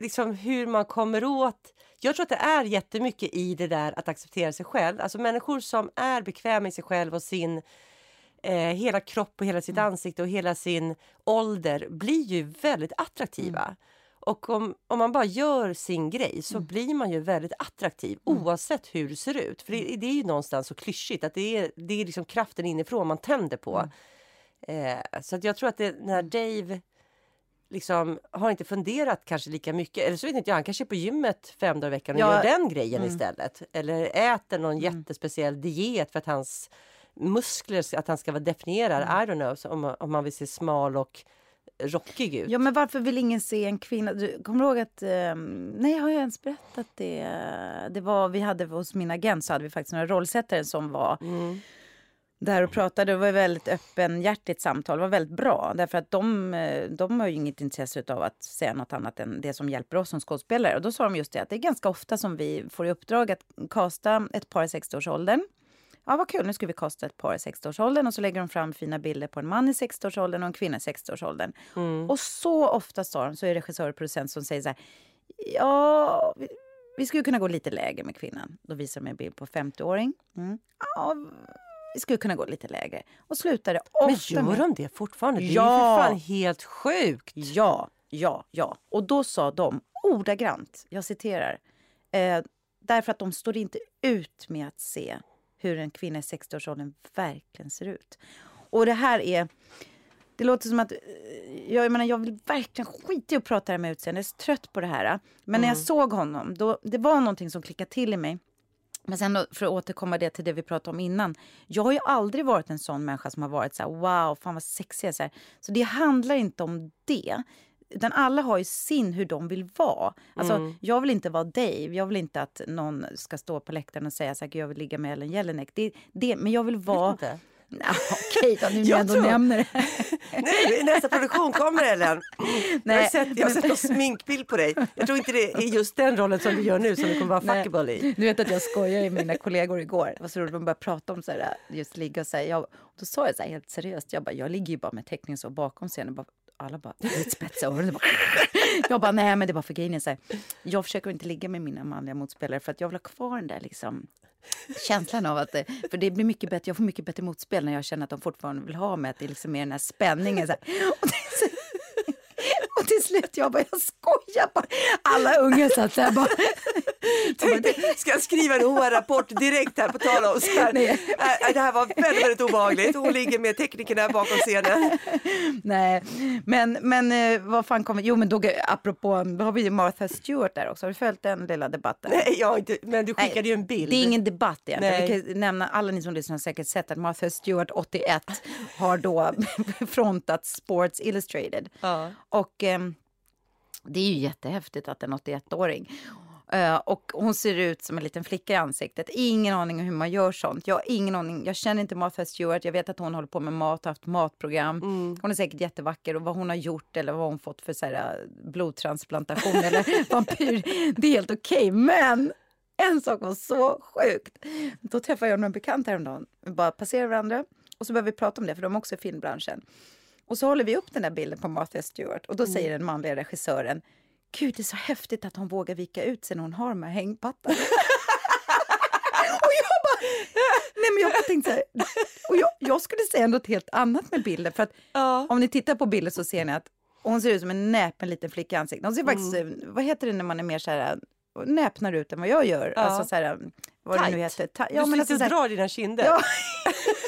liksom hur man kommer åt... Jag tror att det är jättemycket i det där att acceptera sig själv. Alltså människor som är bekväma i sig själv och sin eh, hela kropp och hela sitt ansikte och hela sin ålder blir ju väldigt attraktiva. Och om, om man bara gör sin grej så blir man ju väldigt attraktiv oavsett hur det ser ut. För det, det är ju någonstans så klyschigt att det är, det är liksom kraften inifrån man tänder på. Eh, så att jag tror att det, när Dave liksom har inte funderat kanske lika mycket. Eller så vet inte jag, han kanske är på gymmet fem dagar i veckan och Ja. gör den grejen istället. Eller äter någon jättespeciell diet för att hans muskler, att han ska vara definierad. I don't know, om, om man vill se smal och rockig ut. Ja, men varför vill ingen se en kvinna? Du kommer du ihåg att... ehm, nej, har jag ens berättat det? Det var, vi hade hos min agent så hade vi faktiskt några rollsättare som var där och pratade. Det var ett väldigt öppenhjärtigt samtal. Det var väldigt bra. Därför att de, eh, de har ju inget intresse av att säga något annat än det som hjälper oss som skådespelare. Och då sa de just det att det är ganska ofta som vi får i uppdrag att kasta ett par i 60-årsåldern. Ja, vad kul, nu ska vi kasta ett par i 60-årsåldern och så lägger de fram fina bilder på en man i 60-årsåldern och en kvinna i 60-årsåldern. Och så ofta sa de, så är regissör och producent som säger så här, ja, vi, vi skulle kunna gå lite lägre med kvinnan. Då visar de en bild på 50-åring. Mm. Ja, vi skulle kunna gå lite lägre. Och slutade Men ofta gör med... de det fortfarande? Det är ju Ja. för fan helt sjukt. Ja, ja, ja. Och då sa de ordagrant, jag citerar, eh, därför att de står inte ut med att se hur en kvinna i 60-årsåldern verkligen ser ut. Och det här är... Det låter som att... eh, Jag, menar, jag vill verkligen skita i att prata med utseende. Jag är så trött på det här. Men när jag såg honom, då, det var någonting som klickade till i mig. Men sen då, för att återkomma det till det vi pratade om innan. Jag har ju aldrig varit en sån människa som har varit så här, wow, fan vad sexig så här. Så det handlar inte om det. Utan alla har ju sin hur de vill vara. Alltså, Mm. Jag vill inte vara Dave. Jag vill inte att någon ska stå på läktaren och säga att jag vill ligga med Ellen Jelinek. Det, det, men jag vill vara... Inte. Okej då, nu när Jag ändå tror- nämner det. Nej, nästa produktion kommer Ellen. Jag har Nej, sett, jag har sett någon sminkbild på dig. Jag tror inte det är just den rollen som du gör nu som du kommer vara Nej. fuckable i. Du vet att jag skojar med mina kollegor igår. Det var så roligt, de började prata om så här, just ligga och säga. Jag, då sa jag så här helt seriöst, jag bara, jag ligger ju bara med teckning så bakom scenen. Bara, alla bara, spetsa öron. Bara, jag bara, nej men det var för grejen så här, jag försöker inte ligga med mina manliga motspelare för att jag vill ha kvar den där liksom känslan av att det, för det blir mycket bättre, jag får mycket bättre motspel när jag känner att de fortfarande vill ha mig, att det liksom är liksom mer den här spänningen. Så här. Och, det är så, till slut, jag bara, jag skojar bara. Alla unga satt här bara, Ska jag skriva en HR-rapport direkt här på tal om så här. Nej. Äh, Det här var väldigt, väldigt obehagligt. Hon ligger med teknikerna bakom scenen. Nej, men, men eh, vad fan kommer... Jo, men då, apropå, då har vi ju Martha Stewart där också. Har du följt den lilla debatten? Nej, jag inte, men du skickade Nej, ju en bild. Det är ingen debatt egentligen. Nej. Vi kan nämna, alla ni som lyssnar har säkert sett att Martha Stewart, 81, har då frontat Sports Illustrated. Ja. Och ehm, det är ju jättehäftigt att en 81-åring eh, och hon ser ut som en liten flicka i ansiktet. Ingen aning om hur man gör sånt. Jag ingen aning. Jag känner inte Martha Stewart. Jag vet att hon håller på med mat och haft matprogram. Hon är säkert jättevacker och vad hon har gjort eller vad hon fått för så här, eh, blodtransplantation eller vampyr. Det är helt okej. Men en sak var så sjukt. Då träffade jag några bekanta häromdagen. Vi bara passerade varandra och så började vi prata om det för de är också i filmbranschen. Och så håller vi upp den där bilden på Martha Stewart och då säger den manliga regissören Gud, det är så häftigt att hon vågar vika ut sig när hon har de här hängpattarna. och jag bara, nej men jag bara tänkte så här, och jag, jag skulle säga något helt annat med bilden för att Ja. om ni tittar på bilden så ser ni att hon ser ut som en näpen liten flicka i ansiktet. Hon ser faktiskt, Mm. vad heter det när man är mer så här näpnare ut än vad jag gör? Ja. Alltså så här, vad det nu Tight. heter. Ta- du men sitter alltså, och drar dina kinder. Ja.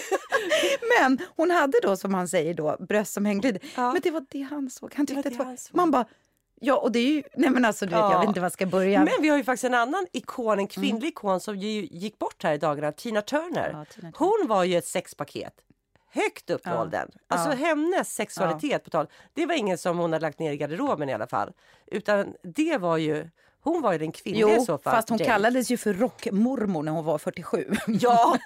Men hon hade då, som han säger, då, bröst som hängde lite. Ja. Men det var det han såg. Han tyckte det det var... såg. Man bara, ja och det är ju... Nej men alltså du vet, Ja. jag vet inte var jag ska börja. Men vi har ju faktiskt en annan ikon, en kvinnlig Mm. ikon som ju gick bort här i dagarna, Tina Turner. Ja, Tina. Hon var ju ett sexpaket. Högt upp Ja. åldern. Alltså Ja. hennes sexualitet på tal, det var ingen som hon hade lagt ner i garderoben i alla fall. Utan det var ju, hon var ju den kvinnliga i Jo, så fall. fast hon Jane. kallades ju för rockmormor när hon var 47. Ja,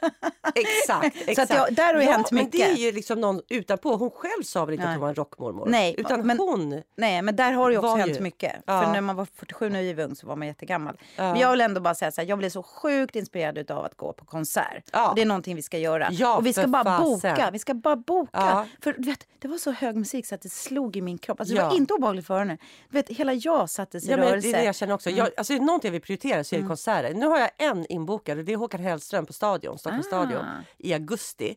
exakt. exakt. Så att jag- där har ju ja, hänt Men mycket. det är ju liksom någon utanpå. Hon själv sa väl inte Nej. att hon var en rockmormor? Nej, Utan men- hon... Nej, men där har det ju också hänt ju. mycket. Ja. För när man var 47 när vi var ung så var man jättegammal. Ja. Men jag vill ändå bara säga så här, jag blir så sjukt inspirerad av att gå på konsert. Ja. Och det är någonting vi ska göra. Ja, och vi ska bara fasen. boka. Vi ska bara boka. För du vet, det var så hög musik så att det slog i min kropp. Alltså, det var inte obehagligt för henne. Du vet, hela jag sattes i Ja, men rörelse. det är det jag känner också. Mm. Jag, alltså, är det någonting jag vill prioritera så är det konserter. Nu har jag en inbokad och det är Håkan Hellström på Stadion, Stockholms Ah. stadion i augusti.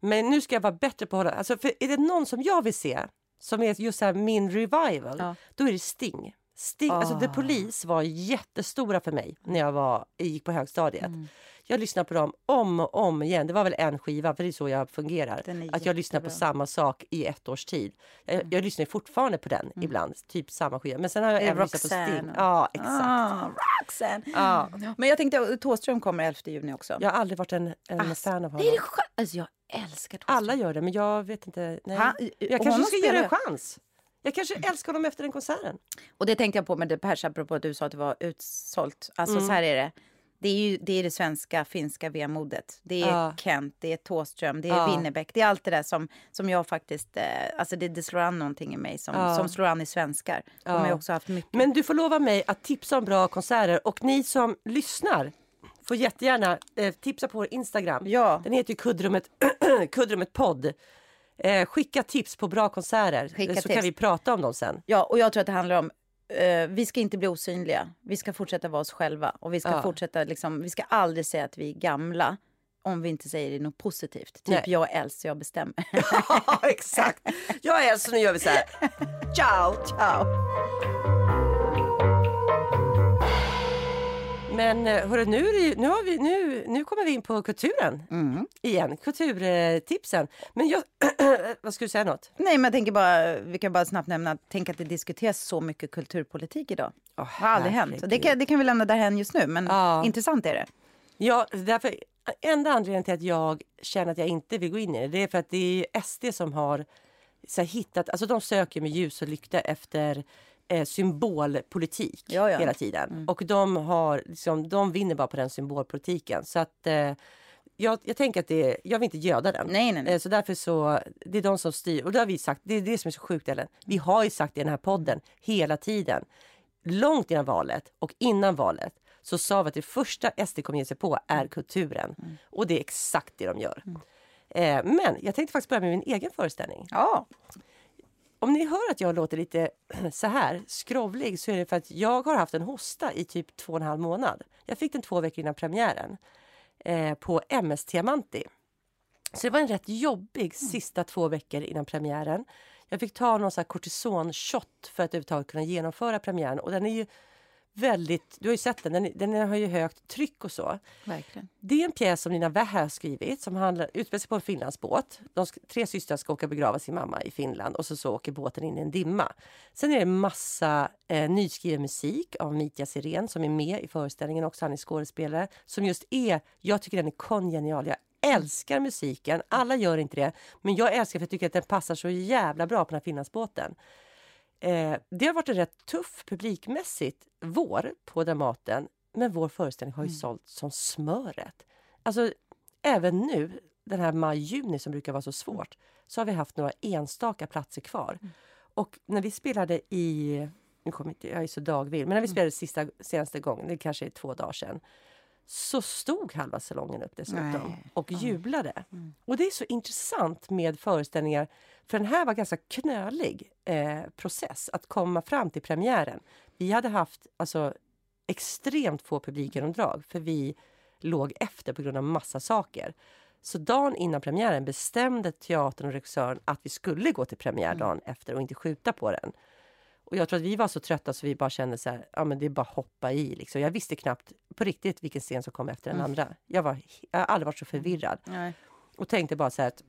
Men nu ska jag vara bättre på att hålla... Alltså, för är det någon som jag vill se som är just så min revival, Ja. då är det Sting. Sting alltså, The Ah. Police var jättestora för mig när jag var, gick på högstadiet. Mm. Jag lyssnade på dem om och om igen. Det var väl en skiva, för det är så jag fungerar. Att jag lyssnar på jättebra. samma sak i ett års tid. Jag, jag lyssnar fortfarande på den ibland, typ samma skiva. Men sen har jag Mm. Även lyssnat på? Sting. Ja, exakt. Ah, Roxanne. Ja. Men jag tänkte, Thåström kommer 11 juni också. Jag har aldrig varit en, en Alltså, fan av honom. är det. Alltså, jag älskar Thåström. Alla gör det, men jag vet inte. Nej. Han- jag kanske ska ge det en chans. Jag kanske älskar honom efter den konserten. Och det tänkte jag på med det Pers, apropå att du sa att det var utsålt. Alltså Mm. så här är det. Det är ju det, är det svenska, finska vemodet. Det är Ja. Kent, det är Thåström, det är Ja. Winnerbäck. Det är allt det där som, som jag faktiskt... Eh, alltså det, det slår an någonting i mig som, Ja. som slår an i svenskar. De har också haft mycket. Men du får lova mig att tipsa om bra konserter och ni som lyssnar får jättegärna eh, tipsa på vår Instagram. Ja. Den heter ju Kuddrummet, Kuddrummet podd. Eh, skicka tips på bra konserter Skicka så tips. kan vi prata om dem sen. Ja, och jag tror att det handlar om eh, vi ska inte bli osynliga. Vi ska fortsätta vara oss själva. Och vi ska Ja. fortsätta liksom, vi ska aldrig säga att vi är gamla om vi inte säger det något positivt. Typ Nej. jag är äldst så jag bestämmer. Ja, exakt. Jag är äldst så nu gör vi så här. Ciao! Ciao! Men eh, hörru, nu, nu, har vi, nu, nu kommer vi in på kulturen Mm. igen. Kulturtipsen. Men jag... vad skulle du säga något? Nej, men jag tänker bara, vi kan bara snabbt nämna, tänk att det diskuteras så mycket kulturpolitik idag. Åh, Det har aldrig hänt. Det kan, det kan vi lämna därhen just nu, men Ja. intressant är det. Ja, därför, enda anledningen till att jag känner att jag inte vill gå in i det, det är för att det är SD som har så här, hittat, alltså de söker med ljus och lykta efter eh, symbolpolitik Ja, ja. hela tiden. Och de, har, liksom, de vinner bara på den symbolpolitiken. Så att eh, jag, jag tänker att det, jag vill inte göda den. Nej, nej, nej. Eh, Så därför så, det är de som styr. Och det har vi sagt, det är det som är så sjukt Ellen. Vi har ju sagt i den här podden hela tiden. Långt innan valet och innan valet så sa vi att det första SD kommer ge sig på är kulturen. Och det är exakt det de gör. Eh, men jag tänkte faktiskt börja med min egen föreställning. Ja, Om ni hör att jag låter lite så här skrovlig så är det för att jag har haft en hosta i typ två och en halv månad. Jag fick den två veckor innan premiären eh, på MS Diamanti. Så det var en rätt jobbig sista två veckor innan premiären. Jag fick ta någon kortison-shot för att överhuvudtaget kunna genomföra premiären. Och den är ju väldigt, du har ju sett den, den, den har ju högt tryck och så. verkligen. Det är en pjäs som Nina Wähä har skrivit som handlar, utspelar sig på en Finlandsbåt. De tre systrar ska åka och begrava sin mamma i Finland och så, så åker båten in i en dimma. Sen är det massa eh, nyskriven musik av Mitja Sirén som är med i föreställningen också. Han är skådespelare som just är, jag tycker den är kongenial. Jag älskar musiken. Alla gör inte det, men jag älskar för jag tycker att den passar så jävla bra på den här Finlandsbåten. Eh, det har varit en rätt tuff publikmässigt vår på Dramaten. Men vår föreställning har ju sålt som smöret. Alltså även nu, den här maj-juni som brukar vara så svårt, så har vi haft några enstaka platser kvar. Och när vi spelade i, nu kommer inte, jag är så dagvill, men när vi spelade sista, senaste gången, det kanske är två dagar sedan, så stod halva salongen upp dessutom Nej. och jublade. Och det är så intressant med föreställningar, för den här var ganska knölig eh, process att komma fram till premiären. Vi hade haft alltså, extremt få publikgenomdrag för vi låg efter på grund av massa saker. Så dagen innan premiären bestämde teatern och regissören att vi skulle gå till premiär dagen efter och inte skjuta på den. Och jag tror att vi var så trötta så vi bara kände så här, ja men det är bara hoppa i liksom. Jag visste knappt på riktigt vilken scen som kom efter den andra. Jag, var, jag har aldrig varit så förvirrad Nej. och tänkte bara så här att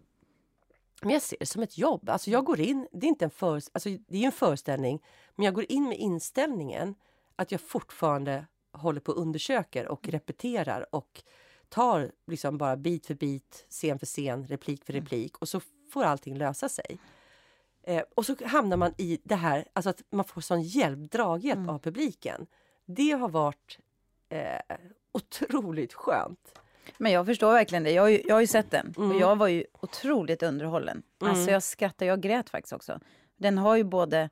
men jag ser det som ett jobb. Alltså jag går in, det är inte en för, alltså det är en föreställning, men jag går in med inställningen att jag fortfarande håller på och undersöker och repeterar och tar liksom bara bit för bit, scen för scen, replik för replik och så får allting lösa sig. Eh, och så hamnar man i det här, alltså att man får sån hjälp, draghjälp av publiken. Det har varit eh, otroligt skönt. Men jag förstår verkligen det. Jag har ju, jag har ju sett den Mm. och jag var ju otroligt underhållen. Alltså jag skrattade, jag grät faktiskt också. Den har ju både,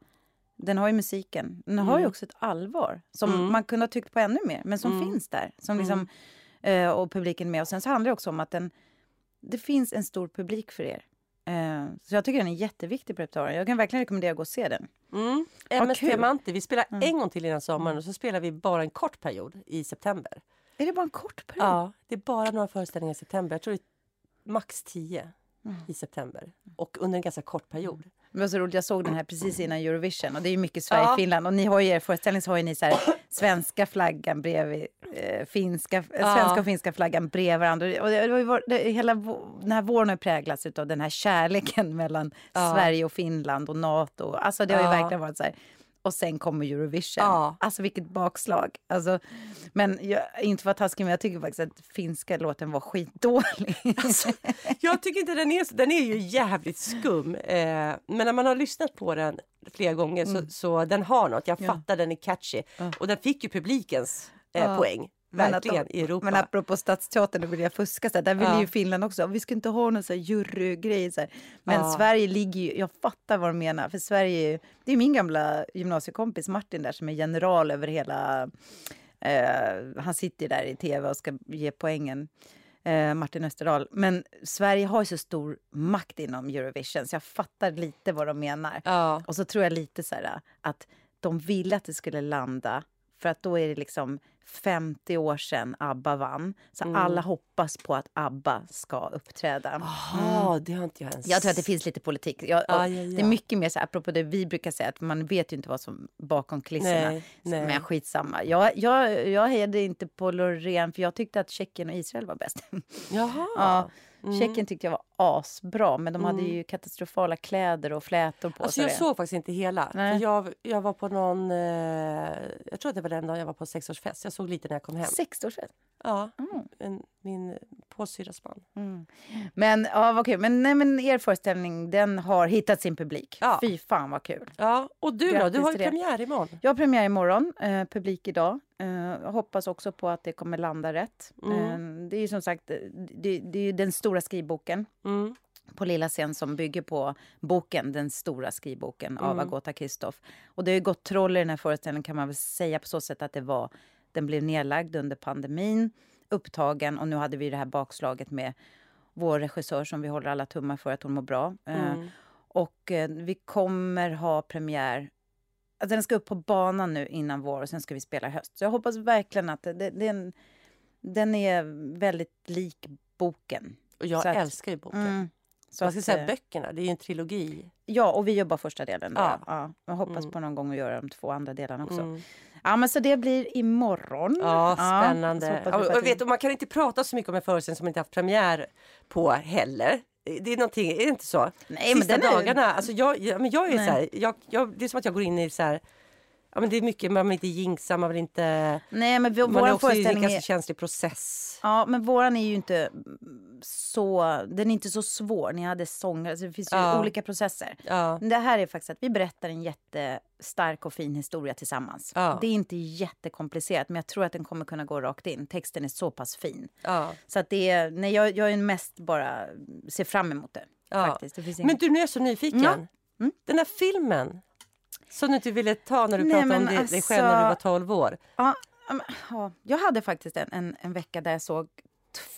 den har ju musiken, den har ju Mm. också ett allvar som man kunde ha tyckt på ännu mer, men som finns där. Som liksom, eh, och publiken med. Och sen så handlar det också om att den, det finns en stor publik för er. Eh, så jag tycker den är jätteviktig på repertoaren. Jag kan verkligen rekommendera att gå och se den. Mm. Vad MS kul. Diamanti. Vi spelar en gång till innan sommaren och så spelar vi bara en kort period i september. Är det bara en kort period? Ja, det är bara några föreställningar i september. Jag tror det är max tio Mm. i september. Och under en ganska kort period. Det var så roligt, jag såg den här precis innan Eurovision och det är ju mycket Sverige-Finland och ni har ju er föreställning så har ju ni så här svenska flaggan bredvid eh, finska, eh, Ja. svenska och finska flaggan bredvid varandra. Och det, det, var det, hela den här våren har präglats av den här kärleken mellan Ja. Sverige och Finland och NATO. Alltså det har ju Ja. verkligen varit så här. Och sen kommer Eurovision. Ja. Alltså vilket bakslag. Alltså, men jag, inte för att taskig men jag tycker faktiskt att finska låten var skitdålig. Jag tycker inte den är den är ju jävligt skum. Eh, men när man har lyssnat på den flera gånger så, så den har något. Jag Mm. Ja. fattar den är catchy. Och den fick ju publikens eh, Ja. poäng. Verkligen i Europa. Men apropå Stadsteatern, då vill jag fuska. Så här, där vill Ja. ju Finland också, vi ska inte ha någon så här jurygrej. Så här. Men Ja. Sverige ligger ju, jag fattar vad de menar. För Sverige, det är min gamla gymnasiekompis Martin där som är general över hela, eh, han sitter där i tv och ska ge poängen. Eh, Martin Österdahl. Men Sverige har ju så stor makt inom Eurovision så jag fattar lite vad de menar. Ja. Och så tror jag lite så här att de ville att det skulle landa för att då är det liksom 50 år sedan ABBA vann. Så Mm. alla hoppas på att ABBA ska uppträda. Jaha, det har inte jag ens... Jag tror att det finns lite politik. Jag, Ja, och ja, ja. Det är mycket mer så här, apropå det vi brukar säga, att man vet ju inte vad som bakom kulisserna. Nej, nej. Men skitsamma. Jag, jag, jag hejade inte på Loreen för jag tyckte att Tjeckien och Israel var bäst. Jaha. ja, Mm. Tjeckien tyckte jag var asbra men de hade ju katastrofala kläder och flätor på Mm. Alltså sig. jag såg faktiskt inte hela. Nej. För jag, jag var på någon... Eh, jag tror att det var den dagen jag var på sexårsfest. Jag såg lite när jag kom hem. 60-årsfest. Ja, en, min påsyrras man. Mm. Men ja, vad kul. Men, nej, men er föreställning den har hittat sin publik. Ja. Fy fan vad kul. Ja, och du då? Du har ju premiär imorgon. Jag har premiär imorgon, eh, publik idag. Eh, hoppas också på att det kommer landa rätt. Mm. Eh, det är ju som sagt eh, det, det är den stora skrivboken Mm. På Lilla scen som bygger på boken, den stora skrivboken av Mm. Agota Kristoff. Och det har ju gått troll i den här föreställningen kan man väl säga på så sätt att det var, den blev nedlagd under pandemin, upptagen och nu hade vi det här bakslaget med vår regissör som vi håller alla tummar för att hon mår bra. Eh, Mm. och eh, vi kommer ha premiär Alltså den ska upp på banan nu innan vår och sen ska vi spela i höst. Så jag hoppas verkligen att det, det, den, den är väldigt lik boken. Och jag att- älskar ju boken. Mm. Så Man ska att, säga eh, böckerna, det är ju en trilogi. Ja, och vi gör bara första delen. Då. Ja. Ja. Jag hoppas Mm. på någon gång att göra de två andra delarna också. Mm. Ja, men så det blir imorgon. Ja, spännande. Ja, och, och vet, du, man kan inte prata så mycket om en föreställning som man inte haft premiär på heller. Det är någonting, är det inte så? Nej, men Sista den är- dagarna, alltså jag, jag, men jag är Nej. så här, jag, jag, det är som att jag går in i så här, ja men det är mycket, man vill inte jinxa, man vill inte, Nej, men vi, man är vår också i en ganska är... känslig process. Ja, men våran är ju inte så... Den är inte så svår. Ni hade sånger, alltså det finns ju Ja. olika processer. Ja. Det här är faktiskt att vi berättar en jättestark och fin historia tillsammans. Ja. Det är inte jättekomplicerat, men jag tror att den kommer kunna gå rakt in. Texten är så pass fin. Så att det är, nej, jag, jag är mest bara ser fram emot det. Faktiskt. Det Men du, nu är jag så nyfiken. Mm. Den här filmen som du inte ville ta när du Nej, pratade om men dig, dig själv när du alltså- var 12 år. Ja, ja, men, ja, jag hade faktiskt en, en, en vecka där jag såg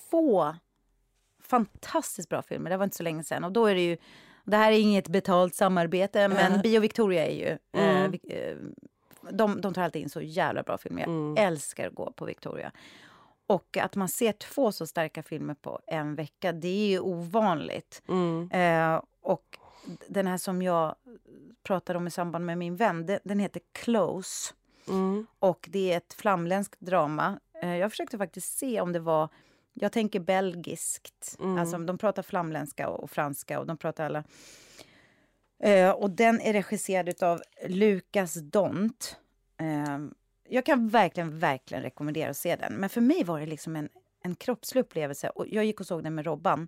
två fantastiskt bra filmer. Det var inte så länge sedan. Och då är det ju... Det här är inget betalt samarbete, men Ja. Bio Victoria är ju... Eh, Mm. eh, de, de tar alltid in så jävla bra filmer. Jag Mm. älskar att gå på Victoria. Och att man ser två så starka filmer på en vecka, det är ju ovanligt. Mm. Eh, och den här som jag pratade om i samband med min vän, den, den heter Close. Mm. Och det är ett flamländskt drama. Eh, Jag försökte faktiskt se om det var... Jag tänker belgiskt. Mm. Alltså, de pratar flamländska och franska och de pratar alla... Eh, och den är regisserad av Lukas Dont. Eh, jag kan verkligen, verkligen rekommendera att se den. Men för mig var det liksom en, en kroppslig upplevelse. Och jag gick och såg den med Robban.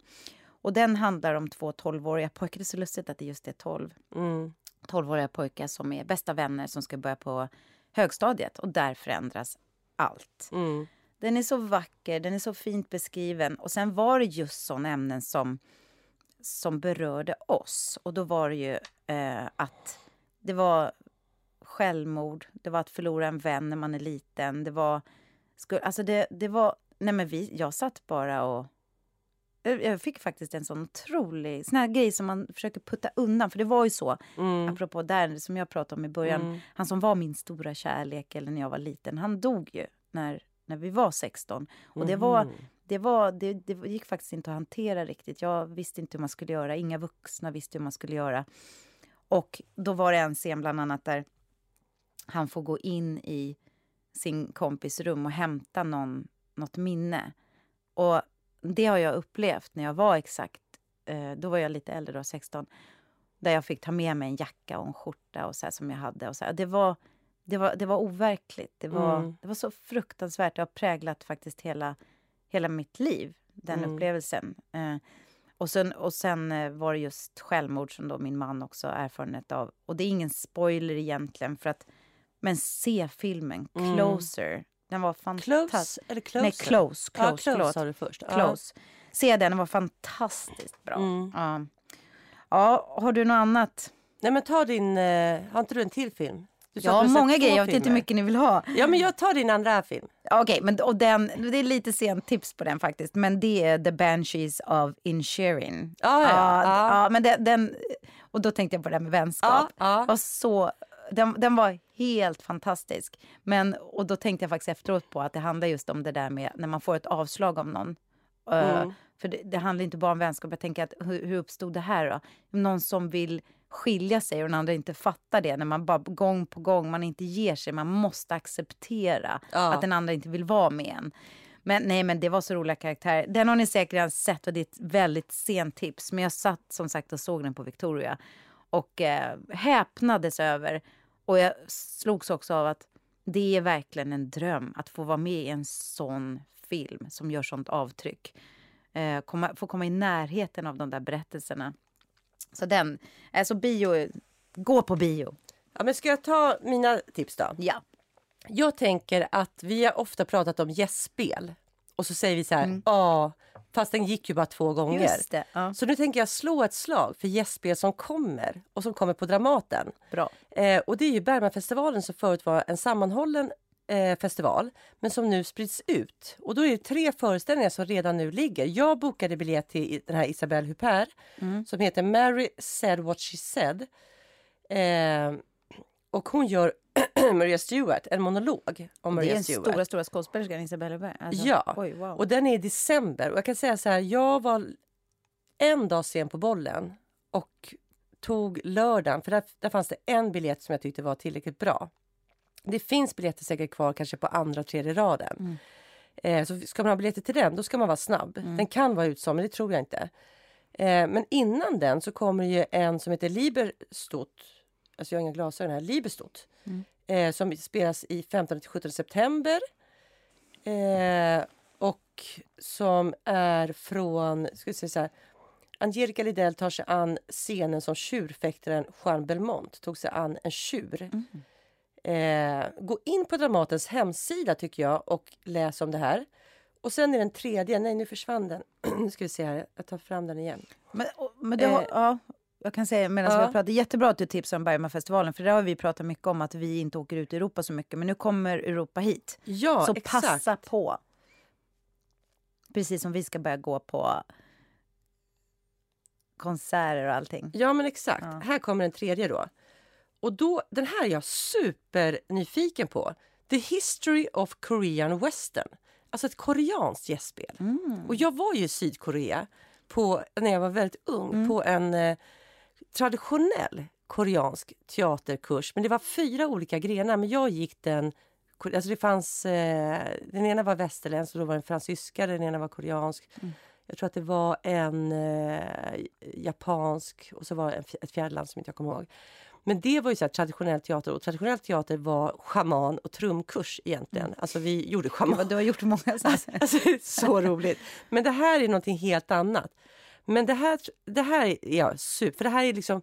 Och den handlar om två 12-åriga pojkar. Det är så lustigt att det just är 12. Mm. 12-åriga pojkar som är bästa vänner som ska börja på högstadiet och där förändras allt. Mm. Den är så vacker, den är så fint beskriven och sen var det just sådana ämnen som, som berörde oss och då var det ju eh, att det var självmord, det var att förlora en vän när man är liten, det var, alltså det, det var, nej men vi, jag satt bara och jag fick faktiskt en sån otrolig sån här grej som man försöker putta undan. För det var ju så, Mm. apropå där som jag pratade om i början. Mm. Han som var min stora kärlek eller när jag var liten, han dog ju när, när vi var 16. Och det var, Mhm. det, var, det, det gick faktiskt inte att hantera riktigt. Jag visste inte hur man skulle göra, inga vuxna visste hur man skulle göra. Och då var det en scen bland annat där han får gå in i sin kompis rum och hämta någon, något minne. Och det har jag upplevt när jag var exakt, eh, då var jag lite äldre då, 16. Där jag fick ta med mig en jacka och en skjorta och så här, som jag hade. Och så här. Det, var, det, var, det var overkligt. Det var, Mm. det var så fruktansvärt. Det har präglat faktiskt hela, hela mitt liv, den Mm. upplevelsen. Eh, och sen, och sen eh, var det just självmord som då min man också har erfarenhet av. Och det är ingen spoiler egentligen, för att, men se filmen, Mm. Den var fantastisk. Close closer? Nej, Close. Close, ja, close förlåt. sa du först. Ja. Close. Se den, den var fantastiskt bra. Mm. Ja. ja, har du något annat? Nej men ta din, eh, har inte du en till film? Jag har många grejer, jag vet inte hur mycket ni vill ha. Ja men jag tar din andra film. Okej, men och den, det är lite sent tips på den faktiskt. Men det är The Banshees of Inisherin. Ja, ja, ja, ja. ja, men den, den, och då tänkte jag på det här med vänskap. Ja, ja. Var så, den, den var helt fantastisk. Men, och då tänkte jag faktiskt efteråt på att det handlar just om det där med när man får ett avslag av någon. Eh, Mm. För det, det handlar inte bara om vänskap. Jag tänker att hur, hur uppstod det här då? Någon som vill skilja sig och den andra inte fattar det. När man bara gång på gång, man inte ger sig. Man måste acceptera Ja. att den andra inte vill vara med en. Men nej, men det var så roliga karaktärer. Den har ni säkert redan sett och det är ett väldigt sent tips. Men jag satt som sagt och såg den på Victoria och eh, häpnades över och jag slogs också av att det är verkligen en dröm att få vara med i en sån film som gör sånt avtryck. Eh, komma, få komma i närheten av de där berättelserna. Så den, alltså bio, gå på bio. Ja, men ska jag ta mina tips då? Ja. Jag tänker att vi har ofta pratat om gästspel och så säger vi så här, ja, fast den gick ju bara två gånger. Just det. Ja. Så nu tänker jag slå ett slag för gästspel som kommer och som kommer på Dramaten. Bra. Eh, och det är ju Bergmanfestivalen som förut var en sammanhållen eh, festival men som nu sprids ut. Och då är det tre föreställningar som redan nu ligger. Jag bokade biljett till den här Isabelle Huppert som heter Mary said what she said. Eh, och hon gör Maria Stewart, en monolog om Det är Maria den stora, stora skådespelerskan Isabella Berg. Alltså, Ja, Oj, wow. och den är i december. Och jag kan säga så här, jag var en dag sen på bollen och tog lördagen, för där, där fanns det en biljett som jag tyckte var tillräckligt bra. Det finns biljetter säkert kvar kanske på andra och tredje raden. Eh, så ska man ha biljetter till den, då ska man vara snabb. Den kan vara utsåld, men det tror jag inte. Eh, men innan den så kommer ju en som heter Liberstot, alltså jag har inga glasögon här, Liberstot, eh, som spelas i 15-17 september. Eh, och som är från, ska vi säga så här, Angelica Lidell tar sig an scenen som tjurfäktaren Jean Belmont tog sig an en tjur. Eh, gå in på Dramatens hemsida tycker jag och läs om det här. Och sen är den tredje, nej nu försvann den. nu ska vi se här, jag tar fram den igen. Men, men det har, Eh, ja, jag kan säga medan ja. vi pratar, jättebra att du tipsar om Bergmanfestivalen för det har vi pratat mycket om att vi inte åker ut i Europa så mycket men nu kommer Europa hit. Ja, så exakt. passa på. Precis som vi ska börja gå på konserter och allting. Ja men exakt, Ja. här kommer den tredje då. Och då, den här är jag supernyfiken på. The History of Korean Western. Alltså ett koreanskt gästspel. Mm. Och jag var ju i Sydkorea på, när jag var väldigt ung Mm. på en eh, traditionell koreansk teaterkurs. Men det var fyra olika grenar, men jag gick den... Alltså det fanns, eh, den ena var västerländsk och då var den fransyska, den ena var koreansk. Mm. Jag tror att det var en eh, japansk och så var det ett fjärde land som inte jag kommer ihåg. Men det var ju så här traditionell teater och traditionell teater var schaman och trumkurs egentligen. Alltså vi gjorde schaman. har- du har gjort många sådana. Alltså, så roligt. Men det här är någonting helt annat. Men det här, det här är ja, super, för det här är liksom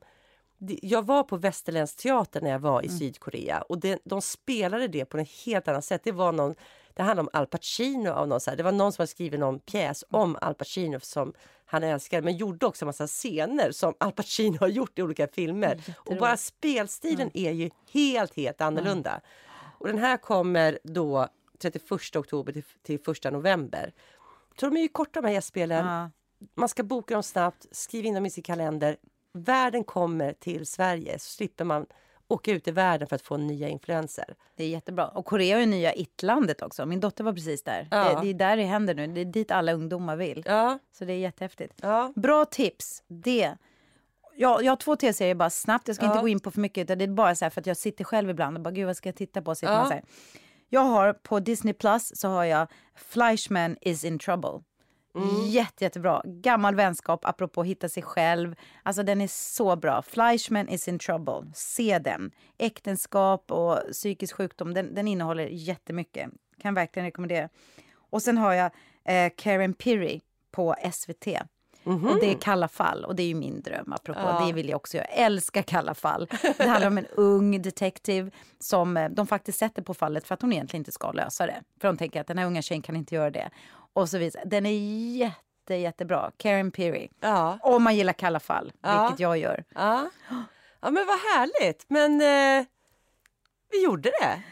jag var på Västerländsk teater när jag var i Sydkorea och det, de spelade det på ett helt annat sätt. Det var någon, det handlade om Al Pacino. Av någon, så här, det var någon som hade skrivit någon pjäs om Al Pacino som han älskade men gjorde också en massa scener som Al Pacino har gjort i olika filmer. Och bara spelstilen är ju helt, helt annorlunda. Och den här kommer då 31 oktober till, till 1 november. Så de är ju korta de här gästspelen. Man ska boka dem snabbt, skriv in dem i sin kalender. Världen kommer till Sverige så slipper man åka ut i världen för att få nya influenser. Det är jättebra. Och Korea är nya it-landet också. Min dotter var precis där. Ja. Det, det är där det händer nu. Det är dit alla ungdomar vill. Ja, Så det är jättehäftigt. ja. Bra tips. Det. Ja, jag har två tv-serier bara snabbt. Jag ska inte gå in på för mycket. Utan det är bara så här för att jag sitter själv ibland och bara gud vad ska jag titta på? Sitter Ja. man så här. Jag har på Disney Plus så har jag Fleischman is in trouble. Mm. Jätte, jättebra. Gammal vänskap apropå hitta sig själv. Alltså den är så bra. Fleischman is in trouble. Se den. Äktenskap och psykisk sjukdom. Den, den innehåller jättemycket. Kan verkligen rekommendera. Och sen har jag eh, Karen Pirry på SVT. Och det är Kalla fall och det är ju min dröm apropå. Ja. Det vill jag också göra. Jag älskar Kalla fall. Det handlar om en ung detektiv som eh, de faktiskt sätter på fallet för att hon egentligen inte ska lösa det. För de tänker att den här unga tjejen kan inte göra det. Och så vidare. Den är jätte, jättebra. Karen Pirry. ja. Om man gillar Kalla fall, Ja. vilket jag gör. Ja. ja, men vad härligt. Men eh, vi gjorde det.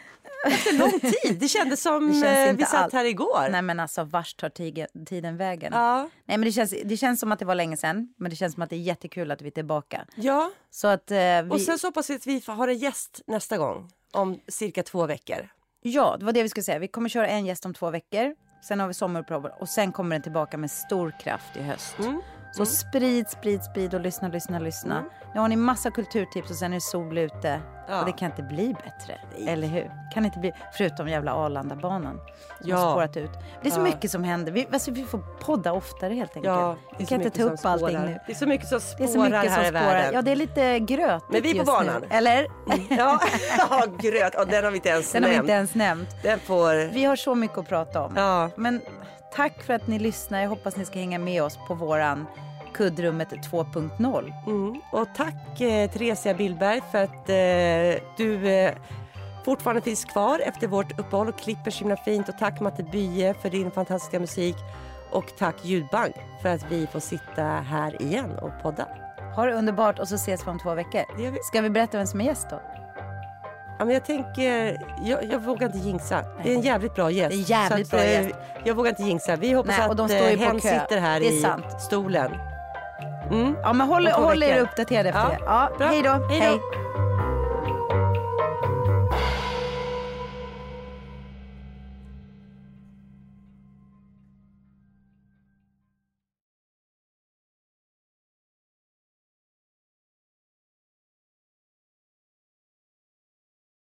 Efter lång tid. Det kändes som Det eh, vi satt allt. här igår. Nej men alltså vart tar tigen- tiden vägen? Ja. Nej men det känns, det känns som att det var länge sedan. Men det känns som att det är jättekul att vi är tillbaka. ja, Så att eh, vi... och sen så hoppas vi att vi har en gäst nästa gång om cirka två veckor. Ja, det var det vi skulle säga. Vi kommer köra en gäst om två veckor. Sen har vi sommaruppehåll och sen kommer den tillbaka med stor kraft i höst. Mm. Så sprid, sprid, sprid och lyssna, lyssna, lyssna. Nu har ni massa kulturtips och sen är sol ute. Ja. Och det kan inte bli bättre. Eller hur? Kan inte bli, förutom jävla Arlandabanan som Ja. har spårat ut. Det är så Ja. mycket som händer. Vi, alltså, vi får podda oftare helt enkelt. Ja, det vi kan inte ta upp allting spårar. nu. Det är så mycket som Det är spårar så mycket här som i spårar. världen. Ja, det är lite grötigt Men vi är på banan. Nu. Eller? Ja, ja gröt. Ja, den har vi inte ens Den har vi nämnt. inte ens nämnt. Den får... Vi har så mycket att prata om. Ja. Men tack för att ni lyssnar. Jag hoppas ni ska hänga med oss på våran kuddrummet 2.0. Mm. Och tack eh, Theresia Billberg för att eh, du eh, fortfarande finns kvar efter vårt uppehåll och klipper så himla fint. Och tack Matte Bye för din fantastiska musik. Och tack Ljudbank för att vi får sitta här igen och podda. Ha det underbart och så ses vi om två veckor. Ska vi berätta vem som är gäst då? Ja, men jag tänker, jag, jag vågar inte jinxa. Det är en jävligt bra gäst. Det är jävligt bra eh, gäst. Jag vågar inte jinxa. Vi hoppas Nej, och att de står ju eh, på hen sitter här Det är i sant. stolen. Mm. Ja, men håll, håll er uppdaterade efter Ja, det. Ja, bra. hej då. Hej då.